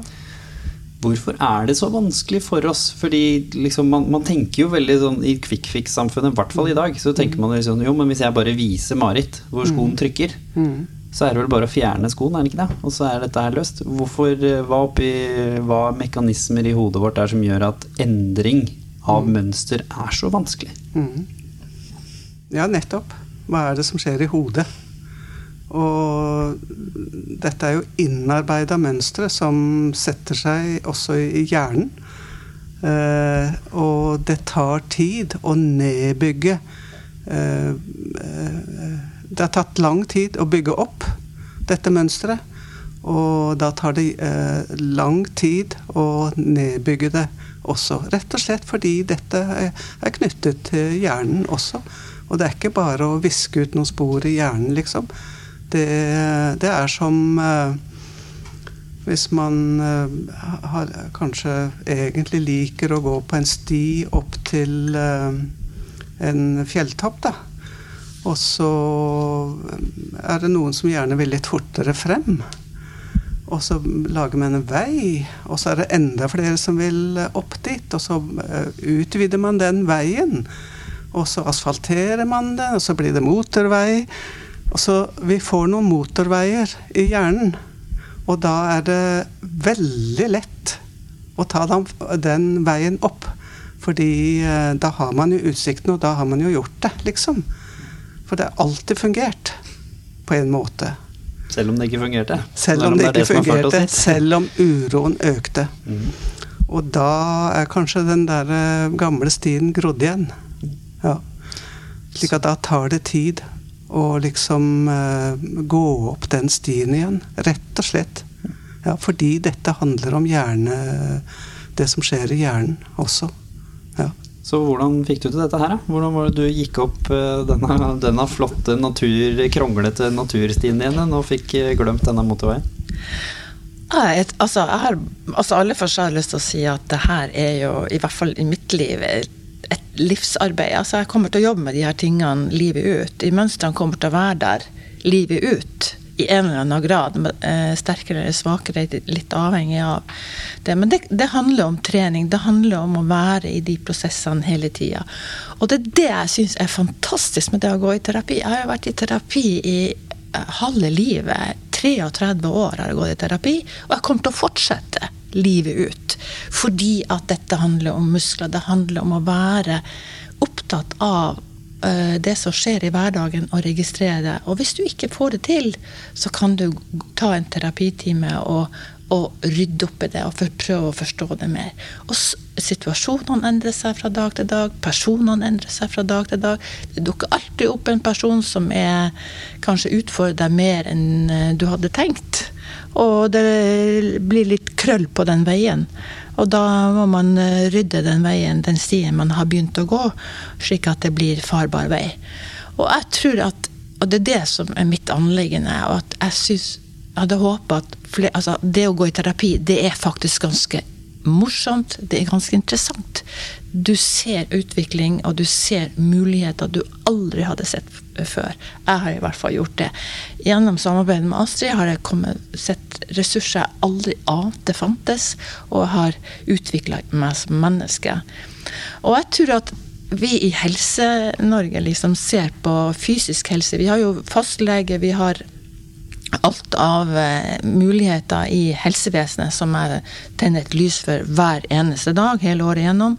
Hvorfor er det så vanskelig for oss? Fordi liksom man, man, tenker jo veldig sånn i quick fix-samfunnet, i hvert fall i dag, så tenker man jo sånn jo, men hvis jeg bare viser Marit hvor skoen mm. trykker, mm så er det vel bare å fjerne skoen, er det ikke det? Og så er dette her løst. Hvorfor, eh, hva, oppi, hva mekanismer i hodet vårt er som gjør at endring av mm. mønster er så vanskelig? Mm. Ja, nettopp. Hva er det som skjer i hodet? Og dette er jo innarbeida mønstre som setter seg også i hjernen. Eh, og det tar tid å nedbygge eh, eh, det har tatt lang tid å bygge opp dette mønsteret. Og da tar det eh, lang tid å nedbygge det også. Rett og slett fordi dette er knyttet til hjernen også. Og det er ikke bare å viske ut noen spor i hjernen, liksom. Det, det er som eh, hvis man eh, har, kanskje egentlig liker å gå på en sti opp til eh, en fjelltopp, da. Og så er det noen som gjerne vil litt fortere frem. Og så lager man en vei, og så er det enda flere som vil opp dit. Og så utvider man den veien. Og så asfalterer man den, og så blir det motorvei. Og så Vi får noen motorveier i hjernen. Og da er det veldig lett å ta den veien opp. Fordi eh, da har man jo utsikten, og da har man jo gjort det, liksom. For det har alltid fungert på en måte. Selv om det ikke fungerte? Selv om det, det ikke fungerte. Selv om uroen økte. Mm. Og da er kanskje den der eh, gamle stien grodd igjen. Ja. Slik at da tar det tid å liksom uh, gå opp den stien igjen. Rett og slett. Ja, fordi dette handler om hjerne Det som skjer i hjernen også. Ja. Så hvordan fikk du til dette her? Hvordan var det du gikk opp eh, denne, denne flotte, natur, kronglete naturstien din og fikk eh, glemt denne motorveien? Jeg, altså, jeg har, altså aller først har jeg lyst til å si at det her er jo, i hvert fall i mitt liv, et livsarbeid. Altså, jeg kommer til å jobbe med de her tingene livet ut. De mønstrene kommer til å være der livet ut i en eller annen grad. Eh, sterkere eller svakere, litt avhengig av det. Men det, det, handler om trening. Det handler om å være i de prosessene hele tida. Og det er det jeg syns er fantastisk med det å gå i terapi. Jeg har jo vært i terapi i eh, halve livet. 33 år har jeg gått i terapi, og jeg kommer til å fortsette livet ut. Fordi at dette handler om muskler. Det handler om å være opptatt av eh, det som skjer i hverdagen, og registrere det. Og hvis du ikke får det til, så kan du ta en terapitime og, og rydde opp i det og prøve å forstå det mer. Og situasjonene endrer seg fra dag til dag, personene endrer seg fra dag til dag. Det dukker alltid opp en person som er, kanskje utfordrer deg mer enn eh, du hadde tenkt. Og det blir litt krøll på den veien. Og da må man eh, rydde den veien, den stien man har begynt å gå, slik at det blir farbar vei. Og jeg tror at og det er det som er mitt anliggende. og at jeg synes, hadde håpa at flere, altså, det å gå i terapi, det er faktisk ganske morsomt. Det er ganske interessant. Du ser utvikling, og du ser muligheter du aldri hadde sett før. Jeg har i hvert fall gjort det. Gjennom samarbeidet med Astrid har jeg kommet, sett ressurser jeg aldri ante fantes, og har utvikla meg som menneske. Og jeg tror at vi i Helse-Norge liksom ser på fysisk helse. Vi har jo fastlege, vi har alt av eh, muligheter i helsevesenet som jeg tenner et lys for hver eneste dag hele året gjennom.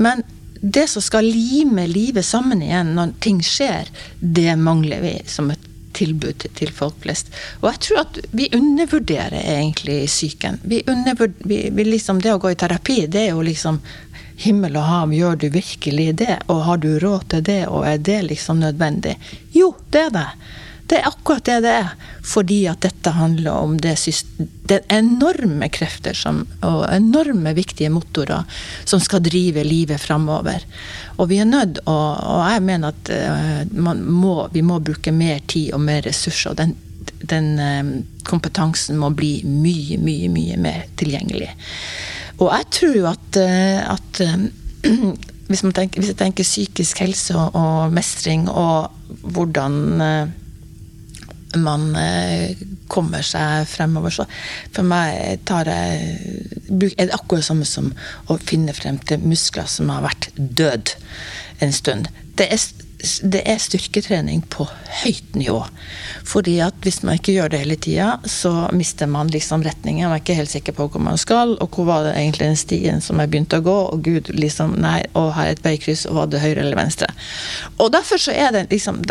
Men det som skal lime livet sammen igjen når ting skjer, det mangler vi som et tilbud til folk flest. Og jeg tror at vi undervurderer egentlig psyken. Vi vi, vi liksom, det å gå i terapi, det er jo liksom himmel og hav, gjør du virkelig det? Og har du råd til det, og er det liksom nødvendig? Jo, det er det. Det er akkurat det det er. Fordi at dette handler om det, det enorme krefter som, og enorme viktige motorer som skal drive livet framover. Og vi er nødt og, og jeg mener at uh, må, vi må bruke mer tid og mer ressurser. og den, den um, kompetansen må bli mye, mye, mye mer tilgjengelig. Og jeg tror jo at, uh, at hvis, tenker, hvis, jeg tenker psykisk helse og, mestring og hvordan man eh, kommer seg fremover. Så for meg tar jeg, er det akkurat det samme som å finne frem til muskler som har vært død en stund. Det er, det er styrketrening på høyt nivå. Fordi at hvis man ikke gjør det hele tida, så mister man liksom retningen. Man er ikke helt sikker på hvor man skal, og hvor var det egentlig den stien som jeg begynte å gå, og gud, liksom, nei, og er et veikryss, og var det høyre eller venstre? Og derfor så er det liksom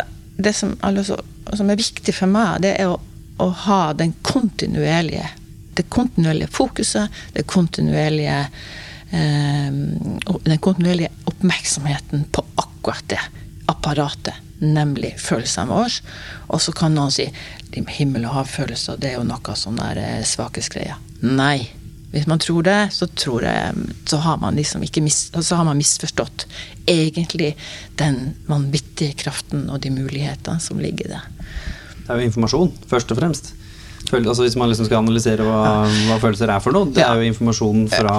det som, altså, som, er viktig for meg, det er å, å ha den kontinuerlige det kontinuerlige fokuset, det kontinuerlige eh, den kontinuerlige oppmerksomheten på akkurat det apparatet, nemlig følelsene våre. Og så kan noen si himmel og hav-følelser, det er jo noe sånn der eh, svakesgreier. Nei. Hvis man tror det, så, tror jeg, så, har man liksom ikke mis, så har man misforstått egentlig den vanvittige kraften og de mulighetene som ligger i det. Det er jo informasjon, først og fremst. Altså Hvis man liksom skal analysere hva, hva, følelser er for noe, det er jo informasjon fra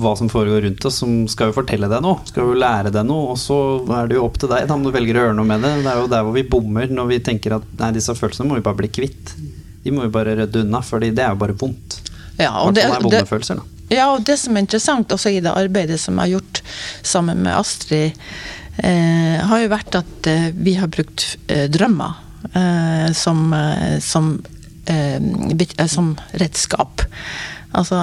hva som foregår rundt oss, som skal jo fortelle deg noe. Skal jo lære deg noe, og så er det jo opp til deg om du velger å gjøre noe med det. Det er jo der hvor vi bommer når vi tenker at nei, disse følelsene må vi bare bli kvitt. De må vi bare rydde unna, for det er jo bare vondt. Ja, og det, det, ja, og det som er interessant også i det arbeidet som jeg har gjort sammen med Astrid, eh, har jo vært at eh, vi har brukt eh, drømmer eh, som, eh, som, eh, som, redskap. Altså,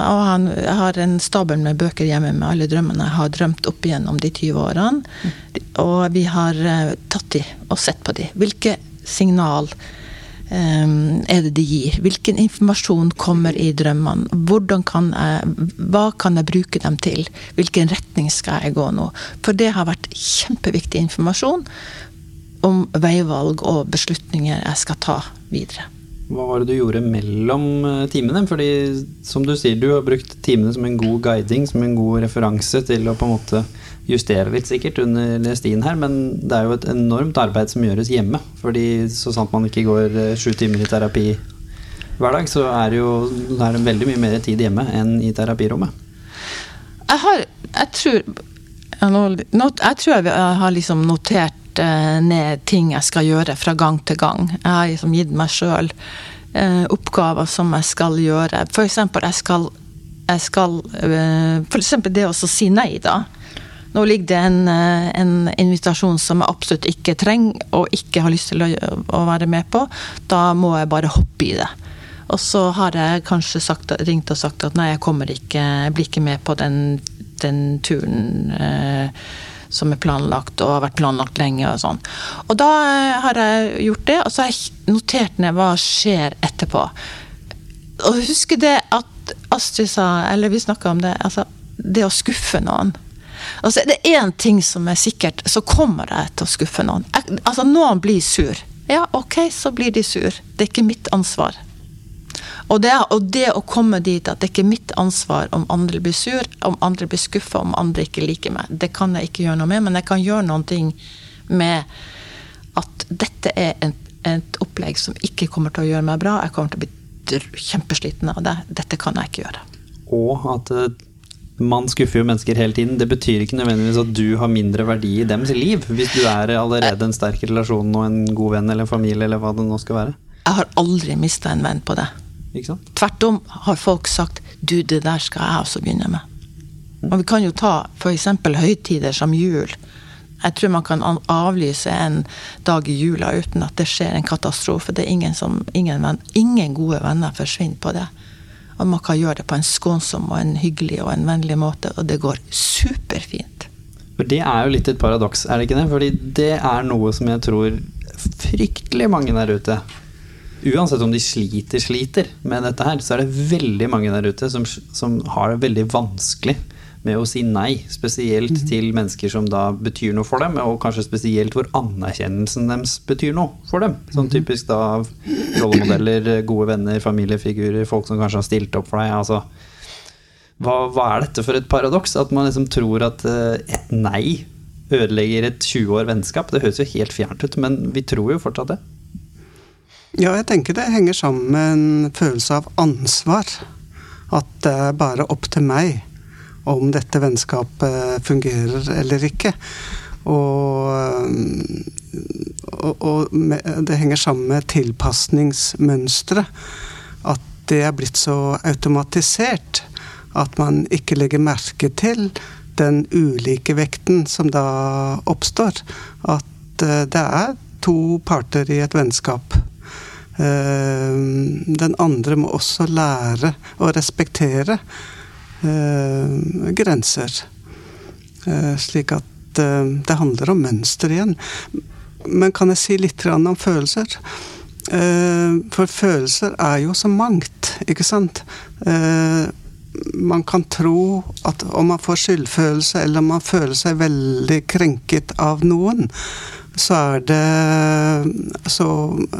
jeg har en stabel med bøker hjemme med alle drømmene jeg har drømt opp igjennom de 20 årene. Mm. Og vi har tatt de og sett på de. Hvilke signal er det de gir? Hvilken informasjon kommer i drømmene? Kan jeg, hva kan jeg bruke dem til? Hvilken retning skal jeg gå nå? For det har vært kjempeviktig informasjon om veivalg og beslutninger jeg skal ta videre. Hva var det du gjorde mellom eh, timene? Fordi som du sier, du har brukt timene som en god guiding, som en god referanse til å på en måte justere litt sikkert under stien her, men det er jo et enormt arbeid som gjøres hjemme. Fordi så sant man ikke går eh, sju timer i terapi hver dag, så er det jo det veldig mye mer tid hjemme enn i terapirommet. Jeg har Jeg tror jeg tror jeg har liksom notert eh, ned ting jeg skal gjøre fra gang til gang. Jeg har liksom gitt meg sjøl eh, oppgaver som jeg skal gjøre. For eksempel, jeg skal, jeg skal For eksempel det å si nei, da. Nå ligger det en, eh, en, invitasjon som jeg absolutt ikke trenger og ikke har lyst til å, å, være med på. Da må jeg bare hoppe i det. Og så har jeg kanskje sagt, ringt og sagt at nei, jeg kommer ikke, jeg blir ikke med på den, den turen. Eh, som er planlagt og har vært planlagt lenge. Og sånn. Og da eh, har jeg gjort det, og så har jeg notert ned hva skjer etterpå. Og husk det at Astrid sa, eller vi snakka om det, altså det å skuffe noen. Altså, det er én ting som er sikkert, så kommer jeg til å skuffe noen. Altså, noen blir sur. Ja, ok, så blir de sur. Det er ikke mitt ansvar. Og det, og det, å komme dit at det ikke er mitt ansvar om andre blir sur, om andre blir skuffa, om andre ikke liker meg, det kan jeg ikke gjøre noe med, men jeg kan gjøre noen ting med at dette er et, et opplegg som ikke kommer til å gjøre meg bra. Jeg kommer til å bli kjempesliten av det. Dette kan jeg ikke gjøre. Og at eh, man skuffer jo mennesker hele tiden. Det betyr ikke nødvendigvis at du har mindre verdi i deres liv, hvis du er allerede en sterk relasjon og en god venn eller familie eller hva det nå skal være. Jeg har aldri mista en venn på det. Tvert om har folk sagt du, det der skal jeg også begynne med. Og vi kan jo ta f.eks. høytider som jul. Jeg tror man kan avlyse en dag i jula uten at det skjer en katastrofe. Det er ingen, som, ingen, venn, ingen gode venner forsvinner på det. Og man kan gjøre det på en skånsom og en hyggelig og en vennlig måte, og det går superfint. For Det er jo litt et paradoks, er det ikke det? Fordi det er noe som jeg tror fryktelig mange der ute Uansett om de sliter, sliter med dette her, så er det veldig mange der ute som, som har det veldig vanskelig med å si nei. Spesielt mm. til mennesker som da betyr noe for dem, og kanskje spesielt hvor anerkjennelsen deres betyr noe for dem. Sånn mhm. typisk da rollemodeller, gode venner, familiefigurer, folk som kanskje har stilt opp for deg. altså hva, hva, er dette for et paradoks? At man liksom tror at et nei ødelegger et 20 år vennskap. Det høres jo helt fjernt ut, men vi tror jo fortsatt det. Ja, jeg tenker det henger sammen med en følelse av ansvar. At det er bare opp til meg om dette vennskapet fungerer eller ikke. Og, og, og det henger sammen med tilpasningsmønsteret. At det er blitt så automatisert at man ikke legger merke til den ulike vekten som da oppstår. At eh, det er to parter i et vennskap. Eh, den andre må også lære å respektere eh, grenser. Eh, slik at det handler om mønster igjen. Men kan jeg si litt om følelser? For følelser er jo så mangt, ikke sant? Man kan tro at om man får skyldfølelse, eller om man føler seg veldig krenket av noen, så er det Så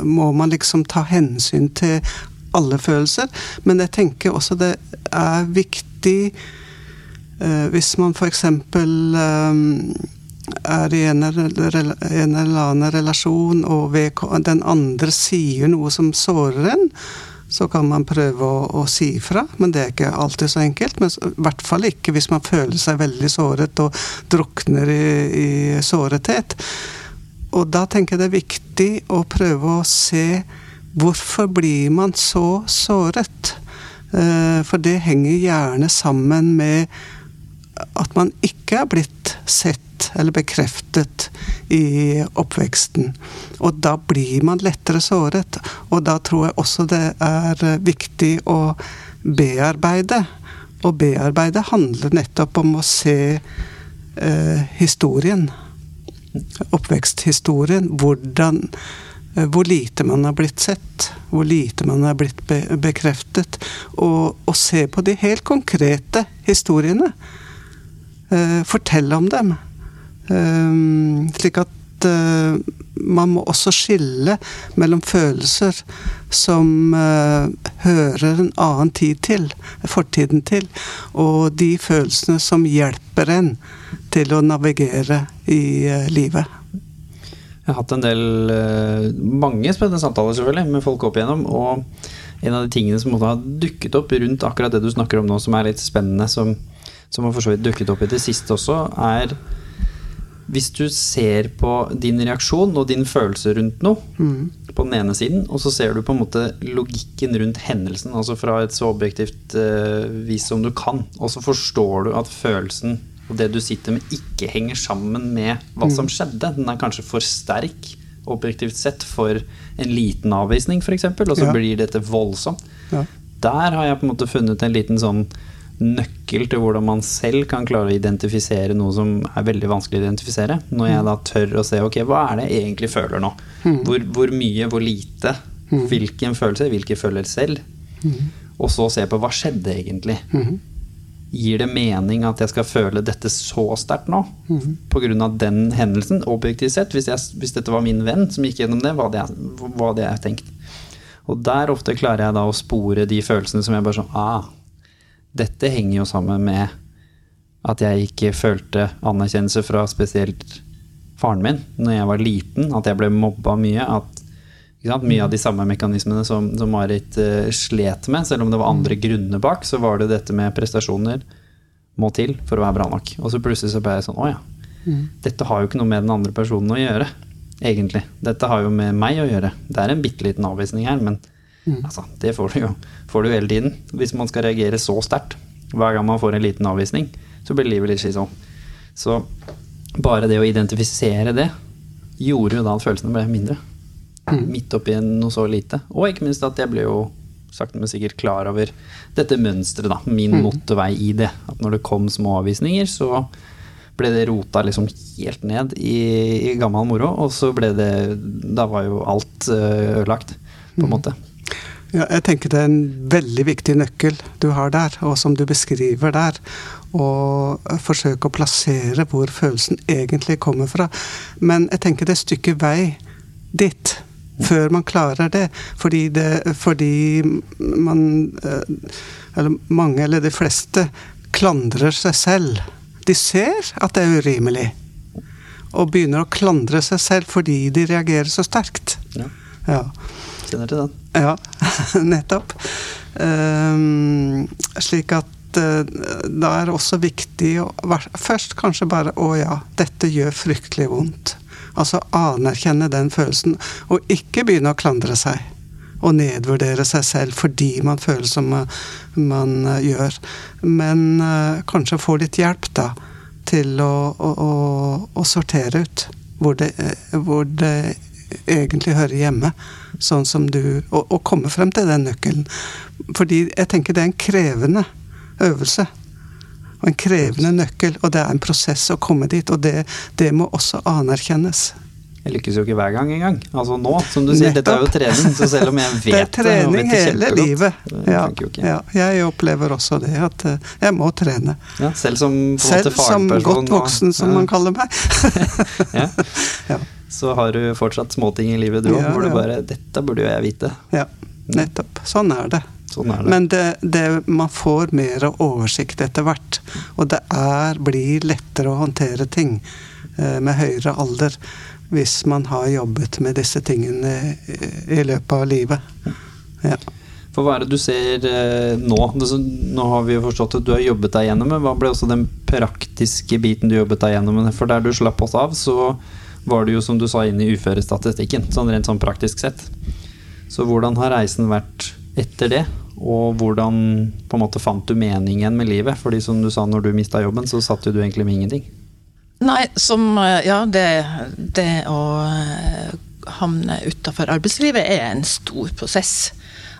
må man liksom ta hensyn til alle følelser. Men jeg tenker også det er viktig eh, hvis man f.eks. Eh, er i en eller, en eller annen relasjon, og den andre sier noe som sårer en, så kan man prøve å, å si ifra, men det er ikke alltid så enkelt. Men i hvert fall ikke hvis man føler seg veldig såret og drukner i, i sårethet. Og da tenker jeg det er viktig å prøve å se hvorfor blir man så såret? Eh, for det henger gjerne sammen med at man ikke er blitt sett eller bekreftet i oppveksten. Og da blir man lettere såret. Og da tror jeg også det er viktig å bearbeide. Og bearbeide handler nettopp om å se eh, historien oppveksthistorien. Hvordan hvor lite man har blitt sett, hvor lite man har blitt be bekreftet. Og, og, se på de helt konkrete historiene. Eh, fortelle om dem. Eh, slik at eh, man må også skille mellom følelser som uh, hører en annen tid til, fortiden til, og de følelsene som hjelper en til å navigere i uh, livet. Jeg har hatt en del, uh, mange spennende samtaler selvfølgelig med folk opp igjennom. Og en av de tingene som har dukket opp rundt akkurat det du snakker om nå, som er litt spennende, som, som har for så vidt dukket opp i det siste også, er hvis du ser på din reaksjon og din følelse rundt noe mm. på den ene siden, og så ser du på en måte logikken rundt hendelsen, altså fra et så objektivt uh, vis som du kan, og så forstår du at følelsen og det du sitter med, ikke henger sammen med hva mm. som skjedde. Den er kanskje for sterk objektivt sett for en liten avvisning, f.eks., og så ja. blir dette voldsomt. Ja. Der har jeg på en måte funnet en liten sånn nøkkel til hvordan man selv kan klare å identifisere noe som er veldig vanskelig å identifisere. Når jeg da tør å se ok, hva er det jeg egentlig føler nå? Hvor, hvor mye, hvor lite? Hvilken følelse? Hvilke føler selv? Og så se på hva skjedde egentlig? Gir det mening at jeg skal føle dette så sterkt nå? På grunn av den hendelsen, objektivt sett. Hvis, jeg, hvis dette var min venn som gikk gjennom det, hva hadde jeg, hva hadde jeg tenkt? Og der ofte klarer jeg da å spore de følelsene som jeg bare sånn ah, dette henger jo sammen med at jeg ikke følte anerkjennelse fra spesielt faren min når jeg var liten, at jeg ble mobba mye. At mye av de samme mekanismene som, som Marit uh, slet med, selv om det var andre grunner bak, så var det dette med prestasjoner må til for å være bra nok. Og så plutselig så ble jeg sånn Å ja. Dette har jo ikke noe med den andre personen å gjøre, egentlig. Dette har jo med meg å gjøre. Det er en bitte liten avvisning her, men altså, det får du jo får du hele tiden. Hvis man skal reagere så sterkt hver gang man får en liten avvisning, så blir livet litt sånn. Så bare det å identifisere det gjorde jo da at følelsene ble mindre. Midt oppi noe så lite. Og ikke minst at jeg ble jo sakte, men sikkert klar over dette mønsteret, da. Min motorvei i det. At når det kom små avvisninger, så ble det rota liksom helt ned i, i gammel moro, og så ble det Da var jo alt eh, ødelagt, på en måte. Ja, jeg tenker det er en veldig viktig nøkkel du har der, og som du beskriver der. Og forsøke å plassere hvor følelsen egentlig kommer fra. Men jeg tenker det er stykke vei dit før man klarer det. Fordi, det, fordi man eh, Eller mange, eller de fleste, klandrer seg selv. De ser at det er urimelig. Og begynner å klandre seg selv fordi de reagerer så sterkt. Ja. Ja. Kjenner til den. Ja, nettopp. Um, slik at eh, da er det også viktig å først kanskje bare Å ja, dette gjør fryktelig vondt. Altså anerkjenne den følelsen, og ikke begynne å klandre seg. Og nedvurdere seg selv fordi man føler som eh, man eh, gjør. Men uh, kanskje få litt hjelp, da, til å, å, å, sortere ut hvor det, hvor det egentlig hører hjemme. Sånn som du Og, og komme frem til den nøkkelen. Fordi jeg tenker det er en krevende øvelse. Og en krevende nøkkel. Og det er en prosess å komme dit. Og det, det må også anerkjennes. Jeg lykkes jo ikke hver gang engang. Altså nå, som du sier, dette er jo trening. Så selv om jeg vet Det er trening det hele livet. Ja, funker ja, jeg opplever også det, at eh, jeg må trene. Ja, selv som på Selv som godt voksen, som man kaller meg. ja. Ja. Så har du fortsatt småting i livet du òg, hvor du bare 'Dette burde jo jeg vite'. Ja, nettopp. Sånn er det. Sånn det. Men det, det, man får mer oversikt etter hvert. Og det er, blir lettere å håndtere ting eh, med høyere alder hvis man har jobbet med disse tingene i, løpet av livet. Ja. For hva er det du ser eh, nå? Nå har vi jo forstått at du har jobbet deg gjennom, men hva ble også den praktiske biten du jobbet deg gjennom? For der du slapp oss av, så var du jo som du sa inne i uførestatistikken, sånn rent sånn praktisk sett. Så hvordan har reisen vært etter det? Og hvordan på en måte fant du meningen med livet? Fordi som du sa, når du mista jobben, så satt jo du egentlig med ingenting. Nei, som eh, Ja, det, det å eh, havne utafor arbeidslivet er en stor prosess.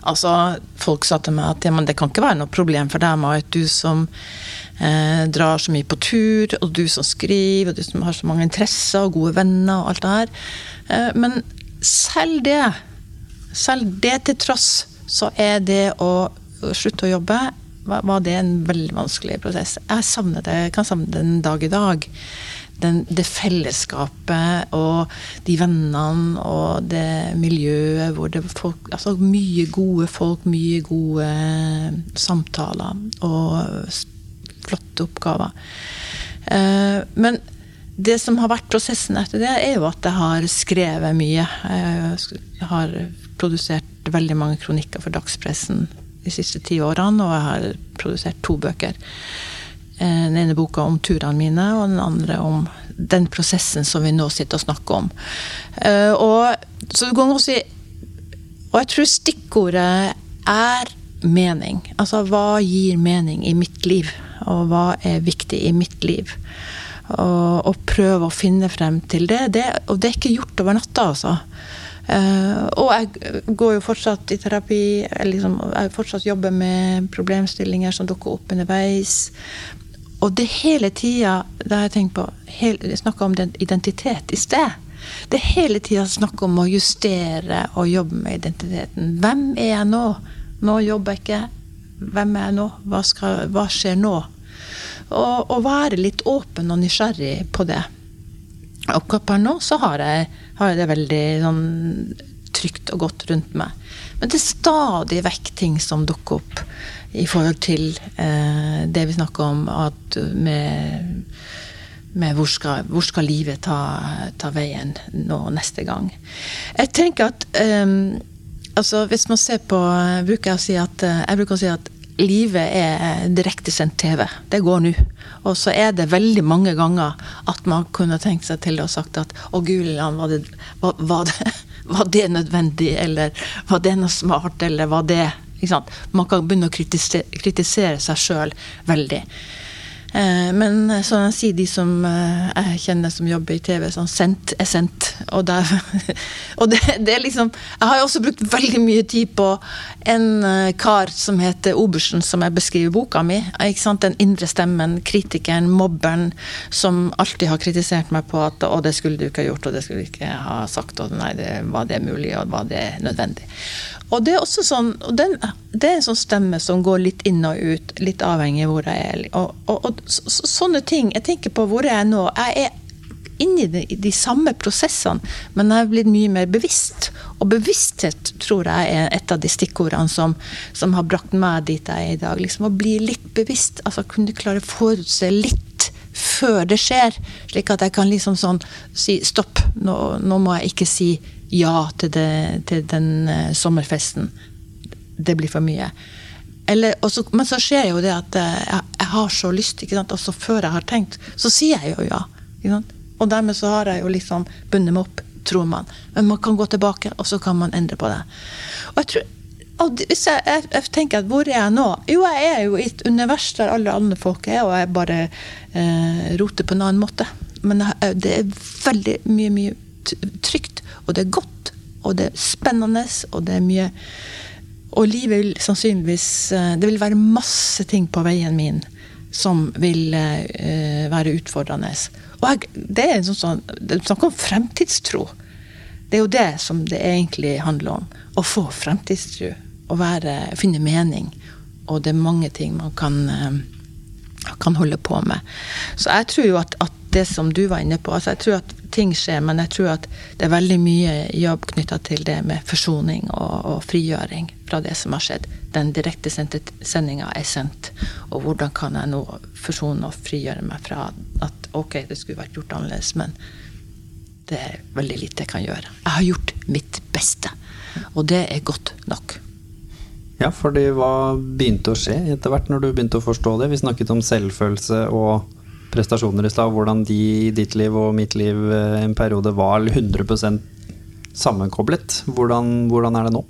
Altså, folk sa til meg at ja, det kan ikke være noe problem for deg, Marit, du som eh, drar så mye på tur, og du som skriver, og du som har så mange interesser og gode venner og alt det her. Eh, men selv det, selv det til tross, så er det å slutte å jobbe var det en veldig vanskelig prosess. Jeg savner det, kan savne det en dag i dag. Den, det fellesskapet og de vennene og det miljøet hvor det folk Altså mye gode folk, mye gode samtaler og flotte oppgaver. Eh, men det som har vært prosessen etter det, er jo at jeg har skrevet mye. Jeg har produsert veldig mange kronikker for dagspressen de siste ti årene, og jeg har produsert to bøker. Eh, Den ene boka om turene mine, og den andre om den prosessen som vi nå sitter og snakker om. Eh, Og, så du kan an si Og jeg tror stikkordet er mening. Altså hva gir mening i mitt liv? Og hva er viktig i mitt liv? Og, og prøve å finne frem til det. det. Og det er ikke gjort over natta, altså. Eh, og jeg går jo fortsatt i terapi. Jeg, liksom, jeg fortsatt jobber med problemstillinger som dukker opp underveis. Og det hele tida da har jeg tenkt på Jeg snakka om den identitet i sted. Det er hele tida snakk om å justere og jobbe med identiteten. Hvem er jeg nå? Nå jobber jeg ikke. Hvem er jeg nå? Hva, skal, hva skjer nå? Og, og være litt åpen og nysgjerrig på det. Akkurat per nå så har jeg, har jeg det veldig sånn trygt og godt rundt meg. Men det er stadig vekk ting som dukker opp i forhold til eh, det vi snakker om at med, med hvor, skal, hvor skal livet ta, ta, veien nå neste gang. Jeg tenker at eh, altså hvis man ser på bruker jeg, å si at, eh, jeg bruker å si at livet er direktesendt TV. Det går nå. Og så er det veldig mange ganger at man kunne tenkt seg til og sagt at å Guliland, var det, var, var, det, var det nødvendig, eller var det noe smart, eller var det Man kan begynne å kritisere, kritisere seg sjøl veldig. Eh, men sånn jeg sier de som eh, jeg kjenner som jobber i TV, sånn sendt er sendt. Og, det, og det, det, er liksom Jeg har jo også brukt veldig mye tid på en eh, kar som heter Obersen, som jeg beskriver boka mi. Ikke sant? Den indre stemmen, kritikeren, mobberen, som alltid har kritisert meg på at å, det skulle du ikke ha gjort, og det skulle du ikke ha sagt, og nei, det, var det mulig, og var det nødvendig? Og det er også sånn, den, det er en sånn stemme som går litt inn og ut, litt avhengig av hvor jeg er. Og, og, og så, sånne ting. Jeg tenker på hvor jeg er nå. Jeg er inni de, de, samme prosessene, men jeg er blitt mye mer bevisst. Og bevissthet tror jeg er et av de stikkordene som, som har brakt meg dit jeg er i dag. Liksom Å bli litt bevisst. altså Kunne klare å forutse litt før det skjer. Slik at jeg kan liksom sånn si stopp, nå, nå må jeg ikke si ja til, det, til den uh, sommerfesten. Det blir for mye. Eller, også, men så skjer jo det at uh, jeg, jeg, har så lyst, og så før jeg har tenkt, så sier jeg jo ja. Og dermed så har jeg jo liksom bundet meg opp, tror man. Men man kan gå tilbake, og så kan man endre på det. Og jeg tror og hvis jeg, jeg, jeg, tenker at hvor er jeg nå? Jo, jeg er jo i et univers der alle andre folk er, og jeg bare eh, roter på en annen måte. Men jeg, det er veldig mye, mye trygt og det er godt, og det er spennende, og det er mye Og livet vil sannsynligvis eh, Det vil være masse ting på veien min som vil uh, være utfordrende. Og jeg, det er sånn, sånn, Snakk om fremtidstro. Det er jo det som det egentlig handler om. Å få fremtidstro. Å være, finne mening. Og det er mange ting man kan, uh, kan holde på med. Så jeg tror jo at, at det som du var inne på altså Jeg tror at ting skjer, men jeg tror at det er veldig mye jobb knytta til det med forsoning og, og, frigjøring fra det som har skjedd. Den direkte sendinga er sendt, og hvordan kan jeg nå forsone og frigjøre meg fra at ok, det skulle vært gjort annerledes, men det er veldig lite jeg kan gjøre. Jeg har gjort mitt beste, og det er godt nok. Ja, fordi hva begynte å skje etter hvert når du begynte å forstå det? Vi snakket om selvfølelse og prestasjoner i stad, hvordan de i ditt liv og mitt liv eh, en periode var 100% sammenkoblet. Hvordan, hvordan, er det nå?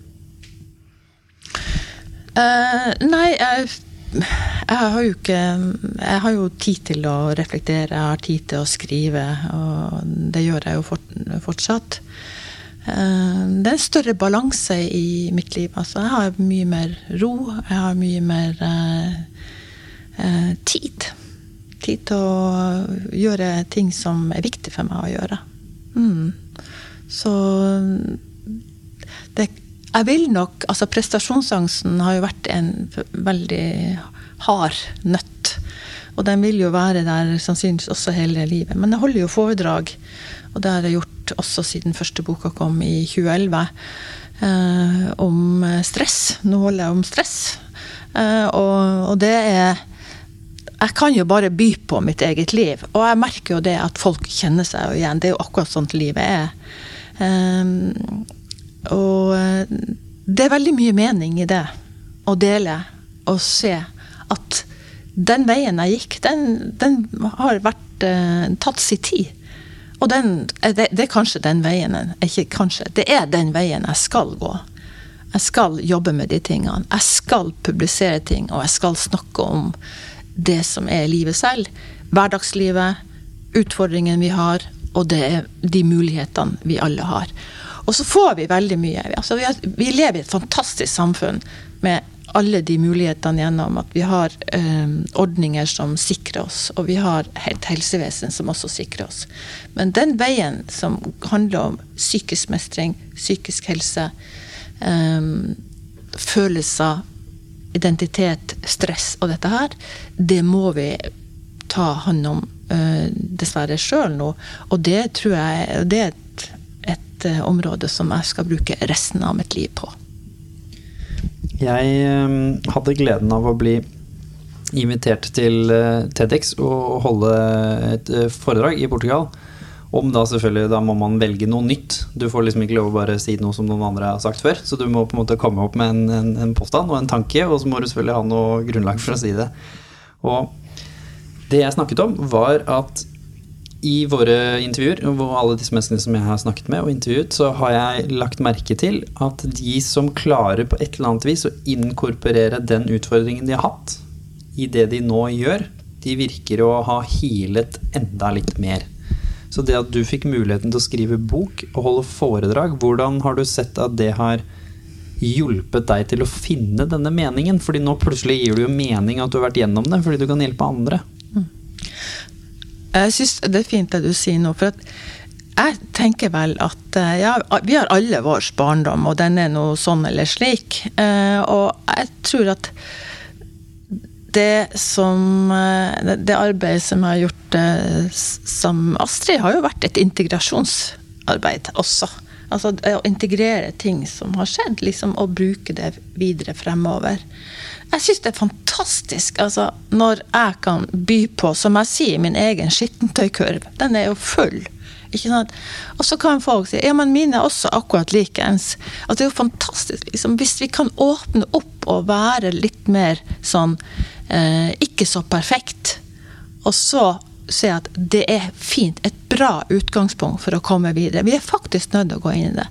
Uh, nei, jeg, jeg, har jo ikke Jeg har jo tid til å reflektere, jeg har tid til å skrive, og det gjør jeg jo fort, fortsatt. Uh, det er en større balanse i mitt liv. Altså, jeg har mye mer ro, jeg har mye mer uh, tid tid til å gjøre ting som er viktig for meg å gjøre. Mm. Så det, jeg vil nok Altså, prestasjonsangsten har jo vært en veldig hard nøtt. Og den vil jo være der sannsynligvis også hele livet. Men jeg holder jo foredrag, og det har jeg gjort også siden første boka kom i 2011, eh, om stress. Nå holder jeg om stress. Eh, og, og det er jeg kan jo bare by på mitt eget liv. Og jeg merker jo det at folk kjenner seg igjen. Det er jo akkurat sånn livet er. Eh, og eh, det er veldig mye mening i det. Å dele og se at den veien jeg gikk, den, den har vært uh, tatt sin tid. Og den, det, det, er kanskje den veien Ikke kanskje, det er den veien jeg skal gå. Jeg skal jobbe med de tingene. Jeg skal publisere ting, og jeg skal snakke om det som er livet selv. Hverdagslivet, utfordringene vi har, og det er de mulighetene vi alle har. Og så får vi veldig mye. Altså, vi, har, vi lever i et fantastisk samfunn med alle de mulighetene gjennom at vi har eh, ordninger som sikrer oss, og vi har et helsevesen som også sikrer oss. Men den veien som handler om psykisk mestring, psykisk helse, eh, følelser, identitet, stress og dette her, det må vi ta hånd om eh, dessverre sjøl nå. Og det tror jeg det er et, et eh, område som jeg skal bruke resten av mitt liv på. Jeg eh, hadde gleden av å bli invitert til eh, TEDx og holde et eh, foredrag i Portugal. Om da selvfølgelig, da må man velge noe nytt. Du får liksom ikke lov å bare si noe som noen andre har sagt før. Så du må på en måte komme opp med en, en, en påstand og en tanke, og så må du selvfølgelig ha noe grunnlag for å si det. Og det jeg snakket om, var at i våre intervjuer, og alle disse menneskene som jeg har snakket med og intervjuet, så har jeg lagt merke til at de som klarer på et eller annet vis å inkorporere den utfordringen de har hatt, i det de nå gjør, de virker å ha healet enda litt mer. Så det at du fikk muligheten til å skrive bok og holde foredrag, hvordan har du sett at det har hjulpet deg til å finne denne meningen? Fordi nå plutselig gir du jo mening at du har vært gjennom det, fordi du kan hjelpe andre. Jeg syns det er fint det du sier nå. for at jeg tenker vel at ja, vi har alle vår barndom, og den er nå sånn eller slik. Og jeg tror at det som Det arbeidet som jeg har gjort som Astrid, har jo vært et integrasjonsarbeid også. Altså å integrere ting som har skjedd, liksom, og bruke det videre fremover. Jeg syns det er fantastisk altså, når jeg kan by på, som jeg sier, min egen skittentøykurv. Den er jo full. Ikke sant? Og så kan folk si ja, men mine er også akkurat likeens. Altså, det er jo fantastisk. Liksom, hvis vi kan åpne opp og være litt mer sånn eh, ikke så perfekt, og så se at det er fint, et bra utgangspunkt for å komme videre. Vi er faktisk nødt til å gå inn i det.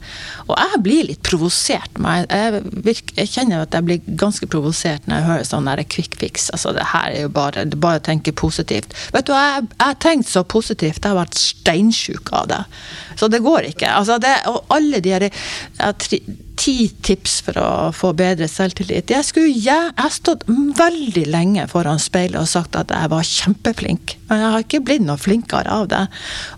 Og jeg blir litt provosert. Jeg, jeg, kjenner at jeg blir ganske provosert når jeg hører sånn quick fix. Altså, det her er jo bare å tenke positivt. Vet du, jeg har tenkt så positivt. Jeg har vært steinsjuk av det. Så det går ikke. Altså, det, og alle de her ti tips for å få bedre selvtillit. Jeg, skulle, jeg har stått veldig lenge foran speilet og sagt at jeg var kjempeflink. Men jeg har ikke blitt noe flinkere av det.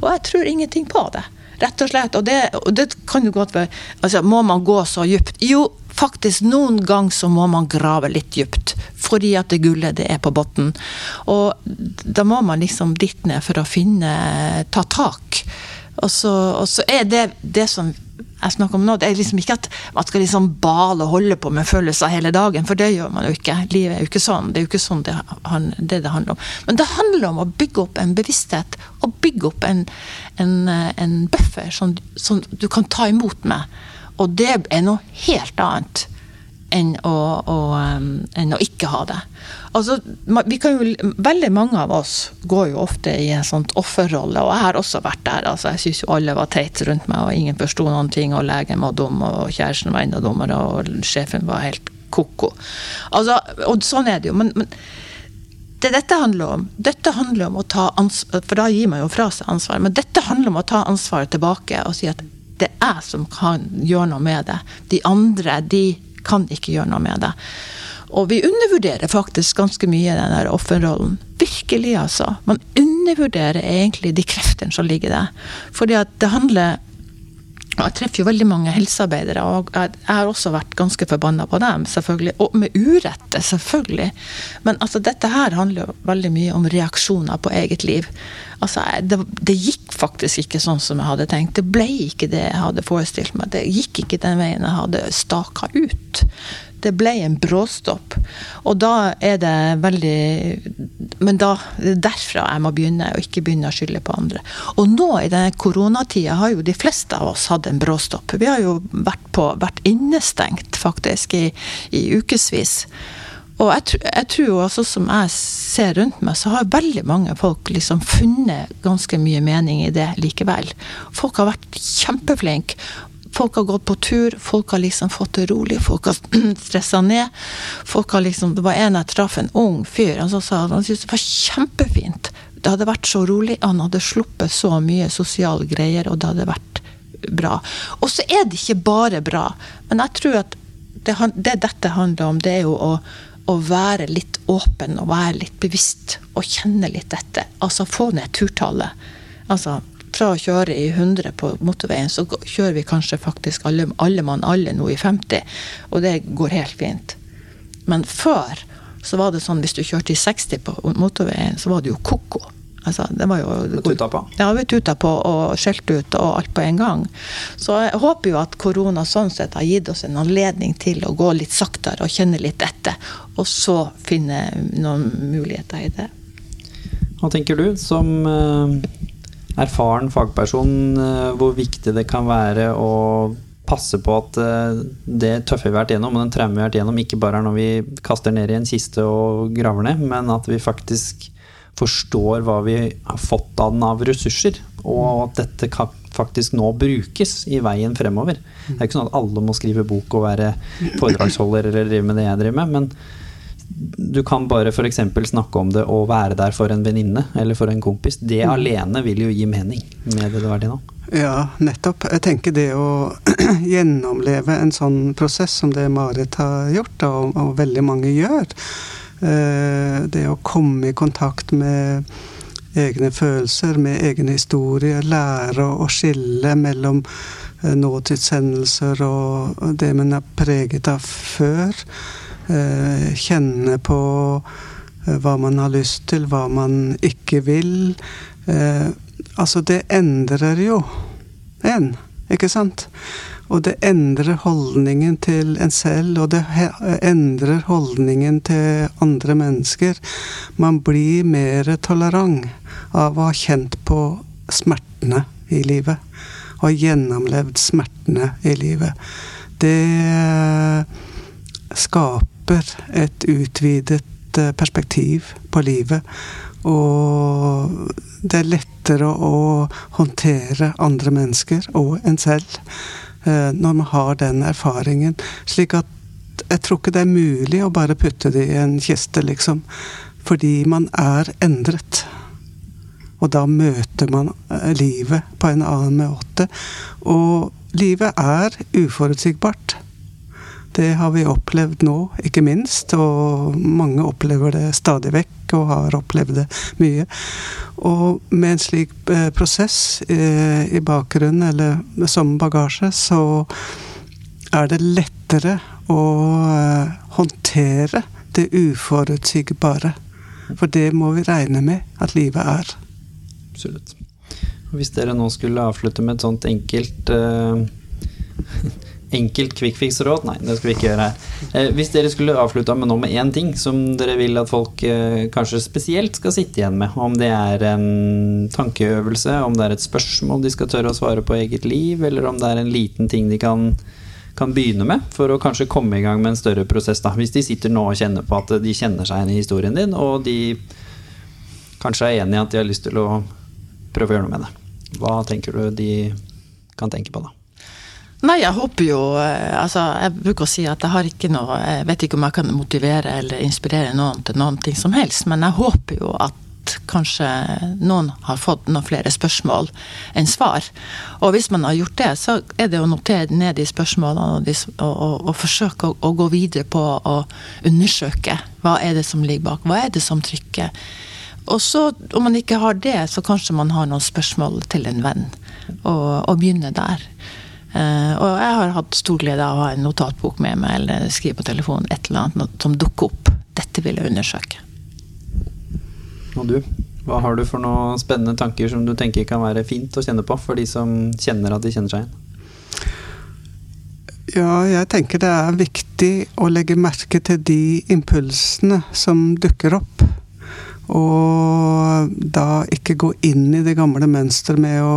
Og jeg tror ingenting på det. Rett og slett. Og det, og det kan jo godt være altså, Må man gå så dypt? Jo, faktisk noen ganger så må man grave litt dypt. Fordi at det gullet det er på bunnen. Og da må man liksom dit ned for å finne Ta tak. Og så, og så er det det som jeg snakker om nå, det er liksom ikke at man skal liksom bale og holde på med følelser hele dagen, for det gjør man jo ikke. Livet er jo ikke sånn. Det er jo ikke sånn det, det, det handler om. Men det handler om å bygge opp en bevissthet, og bygge opp en, en, en buffer som, som, du kan ta imot med. Og det er noe helt annet enn å, å, um, enn å ikke ha det. Altså, jo, veldig mange av oss går jo ofte i en sånn offerrolle, og jeg har også vært der. Altså, jeg syns jo alle var teite rundt meg, og ingen forsto noen ting, og legen var dum, og kjæresten var enda dummere, og sjefen var helt ko-ko. Altså, og sånn er det jo. men, men det dette handler om, dette handler om å ta ansvar, for da gir man jo fra seg ansvar, men dette handler om å ta ansvaret tilbake og si at det er jeg som kan gjøre noe med det. De andre, de kan ikke gjøre noe med det. Og vi undervurderer faktisk ganske mye den der offerrollen. Virkelig, altså. Man undervurderer egentlig de kreftene som ligger der. Fordi at det handler jeg treffer jo veldig mange helsearbeidere, og jeg har også vært ganske forbanna på dem, selvfølgelig. Og med urette, selvfølgelig. Men altså, dette her handler jo veldig mye om reaksjoner på eget liv. Altså, det, det, gikk faktisk ikke sånn som jeg hadde tenkt. Det ble ikke det jeg hadde forestilt meg. Det gikk ikke den veien jeg hadde staka ut. Det ble en bråstopp. Og da er det veldig Men da det er derfra jeg må begynne, og ikke begynne å skylde på andre. Og nå i denne koronatida har jo de fleste av oss hatt en bråstopp. Vi har jo vært, på, vært innestengt, faktisk, i, i ukevis. Og jeg, jeg, tror jo også, som jeg ser rundt meg, så har veldig mange folk liksom funnet ganske mye mening i det likevel. Folk har vært kjempeflinke. Folk har gått på tur, folk har liksom fått det rolig, folk har stressa ned. Folk har liksom, Det var en jeg traff, en ung fyr, han sa han syntes det var kjempefint. Det hadde vært så rolig, han hadde sluppet så mye sosiale greier, og det hadde vært bra. Og så er det ikke bare bra, men jeg tror at det, det dette handler om, det er jo å, å være litt åpen og være litt bevisst og kjenne litt dette. Altså få ned turtallet. Altså fra å kjøre i 100 på motorveien, så kjører vi kanskje faktisk alle, alle mann alle nå i 50, og det går helt fint. Men før så var det sånn hvis du kjørte i 60 på motorveien, så var det jo ko-ko. Altså, det var jo Tuta på? Ja, vi tuta på og skjelt ut og alt på en gang. Så jeg håper jo at korona sånn sett har gitt oss en anledning til å gå litt saktere og kjenne litt etter, og så finne noen muligheter i det. Hva tenker du, som eh, erfaren fagperson, eh, hvor viktig det kan være å passe på at eh, det tøffe vi har vært gjennom, og den traume vi har vært gjennom, ikke bare er når vi kaster ned i en kiste og graver ned, men at vi faktisk forstår hva vi har fått av den av ressurser, og at dette kan faktisk nå brukes i veien fremover. Det er ikke sånn at alle må skrive bok og være foredragsholder eller drive med det jeg driver med, men du kan bare f.eks. snakke om det og være der for en venninne eller for en kompis. Det mm. alene vil jo gi mening med det du er i nå. Ja, nettopp. Jeg tenker det å gjennomleve en sånn prosess som det Marit har gjort, og, og veldig mange gjør, Eh, det å komme i kontakt med egne følelser, med egen historie, lære å skille mellom eh, nåtidshendelser og det man er preget av før. Eh, kjenne på hva man har lyst til, hva man ikke vil. Altså, det endrer jo en, ikke sant? Og det endrer holdningen til en selv, og det endrer holdningen til andre mennesker. Man blir mer tolerant av å ha kjent på smertene i livet. Og gjennomlevd smertene i livet. Det skaper et utvidet eh, perspektiv på livet. Og det er lettere å håndtere andre mennesker og en selv Eh, når man har den erfaringen. Slik at jeg tror ikke det er mulig å bare putte det i en kiste, liksom. Fordi man er endret. Og da møter man eh, livet på en annen måte. Og livet er uforutsigbart. Det har vi opplevd nå, ikke minst. Og mange opplever det stadig vekk, og har opplevd det mye. Og med en slik eh, prosess eh, i bakgrunnen, eller som bagasje, så er det lettere å eh, håndtere det uforutsigbare. For det må vi regne med at livet er. Absolutt. Hvis dere nå skulle avslutte med et sånt enkelt uh enkelt quickfix-råd? Nei, det skal vi ikke gjøre. Eh, hvis dere skulle avslutta med noe med én ting som dere vil at folk eh, kanskje spesielt skal sitte igjen med, om det er en tankeøvelse, om det er et spørsmål de skal tørre å svare på eget liv, eller om det er en liten ting de kan, kan begynne med for å kanskje komme i gang med en større prosess. Da. Hvis de sitter nå og kjenner på at de kjenner seg igjen i historien din, og de kanskje er enig i at de har lyst til å prøve å gjøre noe med det. Hva tenker du de kan tenke på da? Nei, jeg håper jo eh, Altså, jeg bruker å si at jeg har ikke noe Jeg vet ikke om jeg kan motivere eller inspirere noen til noen ting som helst, men jeg håper jo at kanskje noen har fått noen flere spørsmål enn svar. Og hvis man har gjort det, så er det å notere ned de spørsmålene og, de, og, og, og forsøke å, å, gå videre på å undersøke hva er det som ligger bak, hva er det som trykker. Og så, om man ikke har det, så kanskje man har noen spørsmål til en venn, og, og begynner der. Uh, og jeg har hatt stor glede av å ha en notatbok med meg eller skrive på telefonen et eller annet som dukker opp. Dette vil jeg undersøke. Og du? Hva har du for noen spennende tanker som du tenker kan være fint å kjenne på for de som kjenner at de kjenner seg igjen? Ja, jeg tenker det er viktig å legge merke til de impulsene som dukker opp. Og da ikke gå inn i det gamle mønsteret med å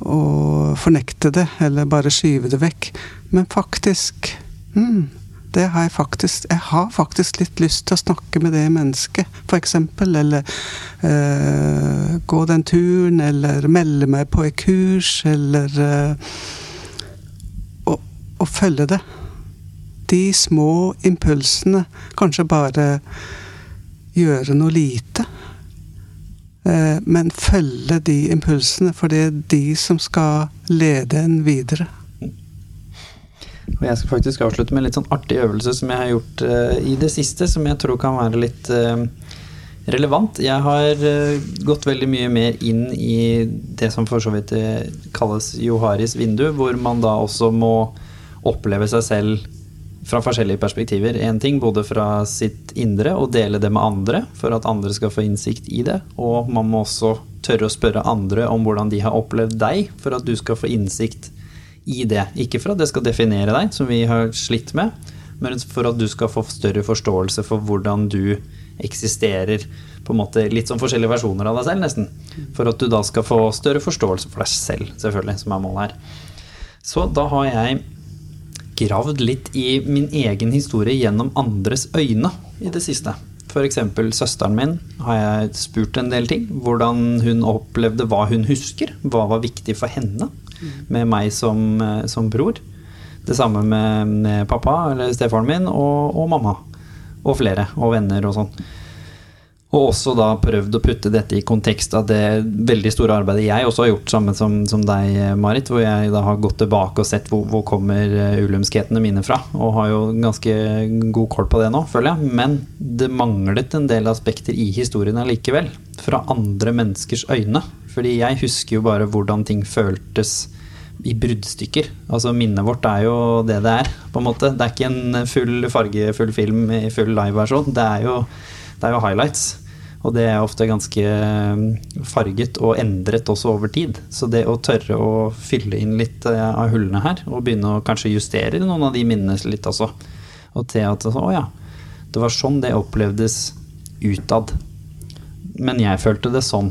å fornekte det, eller bare skyve det vekk. Men faktisk mm, det har jeg faktisk Jeg har faktisk litt lyst til å snakke med det mennesket, f.eks. Eller øh, gå den turen, eller melde meg på et kurs, eller øh, å, å følge det. De små impulsene. Kanskje bare gjøre noe lite. Eh, men følge de impulsene, for det er de som skal lede en videre. Jeg skal faktisk avslutte med en litt sånn artig øvelse som jeg har gjort uh, i det siste, som jeg tror kan være litt uh, relevant. Jeg har gått veldig mye mer inn i det som for så vidt kalles Joharis vindu, hvor man da også må oppleve seg selv fra forskjellige perspektiver. En ting både fra sitt indre og dele det med andre for at andre skal få innsikt i det. Og man må også tørre å spørre andre om hvordan de har opplevd deg, for at du skal få innsikt i det. Ikke for at det skal definere deg, som vi har slitt med, men for at du skal få større forståelse for hvordan du eksisterer. På en måte Litt som forskjellige versjoner av deg selv, nesten. For at du da skal få større forståelse for deg selv, selvfølgelig, som er målet her. Så da har jeg gravd litt i min egen historie gjennom andres øyne i det siste. F.eks. søsteren min har jeg spurt en del ting. Hvordan hun opplevde hva hun husker. Hva var viktig for henne med meg som, eh, som bror. Det samme med, med pappa eller stefaren min og, og, mamma. Og flere. Og venner og sånn. Og også da prøvd å putte dette i kontekst av det veldig store arbeidet jeg også har gjort sammen som, som deg, Marit. Hvor jeg da har gått tilbake og sett hvor, hvor kommer eh, ulumskhetene mine fra. Og har jo ganske god kål på det nå, føler jeg. Men det manglet en del aspekter i historien allikevel. Fra andre menneskers øyne. Fordi jeg husker jo bare hvordan ting føltes i bruddstykker. Altså Minnet vårt er jo det det er, på en måte. Det er ikke en full fargefull film i full live-versjon. Det er jo det er jo highlights. Og det er ofte ganske um, farget og endret også over tid. Så det å tørre å fylle inn litt uh, av hullene her, og begynne å kanskje justere noen av de minnene litt også, og til at å ja, det var sånn det opplevdes utad. Men jeg følte det sånn.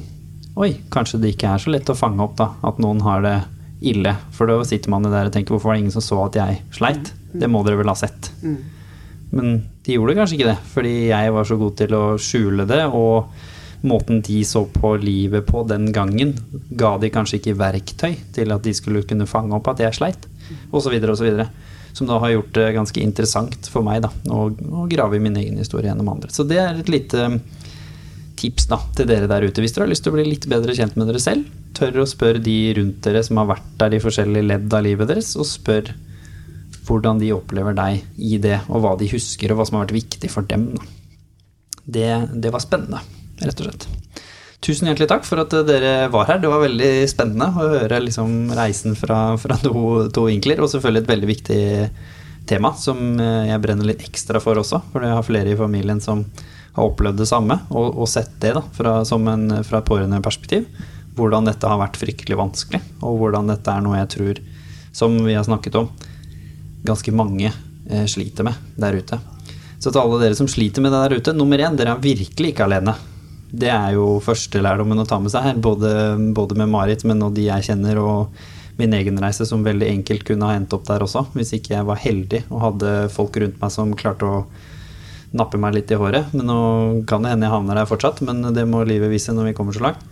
Oi, kanskje det ikke er så lett å fange opp da, at noen har det ille. For da sitter man der og tenker hvorfor var det ingen som så at jeg sleit? Det må dere vel ha sett. Mm. Men de gjorde kanskje ikke det, fordi jeg var så god til å skjule det. Og måten de så på livet på den gangen, ga de kanskje ikke verktøy til at de skulle kunne fange opp at jeg sleit, osv. osv. Som da har gjort det ganske interessant for meg da, å, grave i min egen historie gjennom andre. Så det er et lite tips da, til dere der ute. Hvis dere har lyst til å bli litt bedre kjent med dere selv, tør å spørre de rundt dere som har vært der i forskjellige ledd av livet deres, og spør hvordan de opplever deg i det, og hva de husker, og hva som har vært viktig for dem. Det, det, var spennende, rett og slett. Tusen hjertelig takk for at dere var her. Det var veldig spennende å høre liksom reisen fra, fra to, to, vinkler, og selvfølgelig et veldig viktig tema som jeg brenner litt ekstra for også, for jeg har flere i familien som har opplevd det samme, og, og sett det da, fra, som en, fra pårørendeperspektiv. Hvordan dette har vært fryktelig vanskelig, og hvordan dette er noe jeg tror, som vi har snakket om, ganske mange eh, sliter med der ute. Så til alle dere som sliter med det der ute, nummer én, dere er virkelig ikke alene. Det er jo førstelærdommen å ta med seg her, både, både med Marit, men og de jeg kjenner, og min egen reise, som veldig enkelt kunne ha endt opp der også, hvis ikke jeg var heldig og hadde folk rundt meg som klarte å nappe meg litt i håret. Men nå kan det hende jeg havner der fortsatt, men det må livet vise når vi kommer så langt.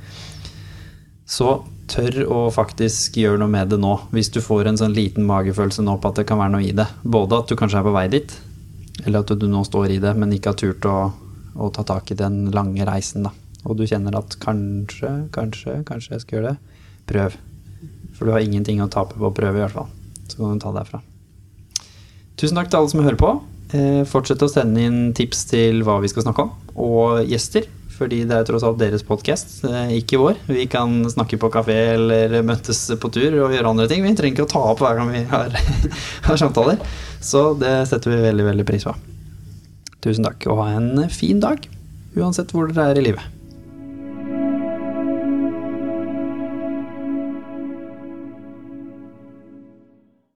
Så tør å faktisk gjøre noe med det nå. Hvis du får en sånn liten magefølelse nå på at det kan være noe i det. Både at du kanskje er på vei dit, eller at du nå står i det, men ikke har turt å, å ta tak i den lange reisen. da. Og du kjenner at kanskje, kanskje, kanskje jeg skal gjøre det. Prøv. For du har ingenting å tape på å prøve, i hvert fall. Så kan du ta det derfra. Tusen takk til alle som hører på. Eh, fortsett å sende inn tips til hva vi skal snakke om, og gjester. Fordi det er tross alt deres podkast, eh, ikke vår. Vi kan snakke på kafé eller møtes på tur og gjøre andre ting. Vi trenger ikke å ta opp hver gang vi har, har samtaler. Så det setter vi veldig, veldig pris på. Tusen takk, og ha en fin dag. Uansett hvor dere er i livet.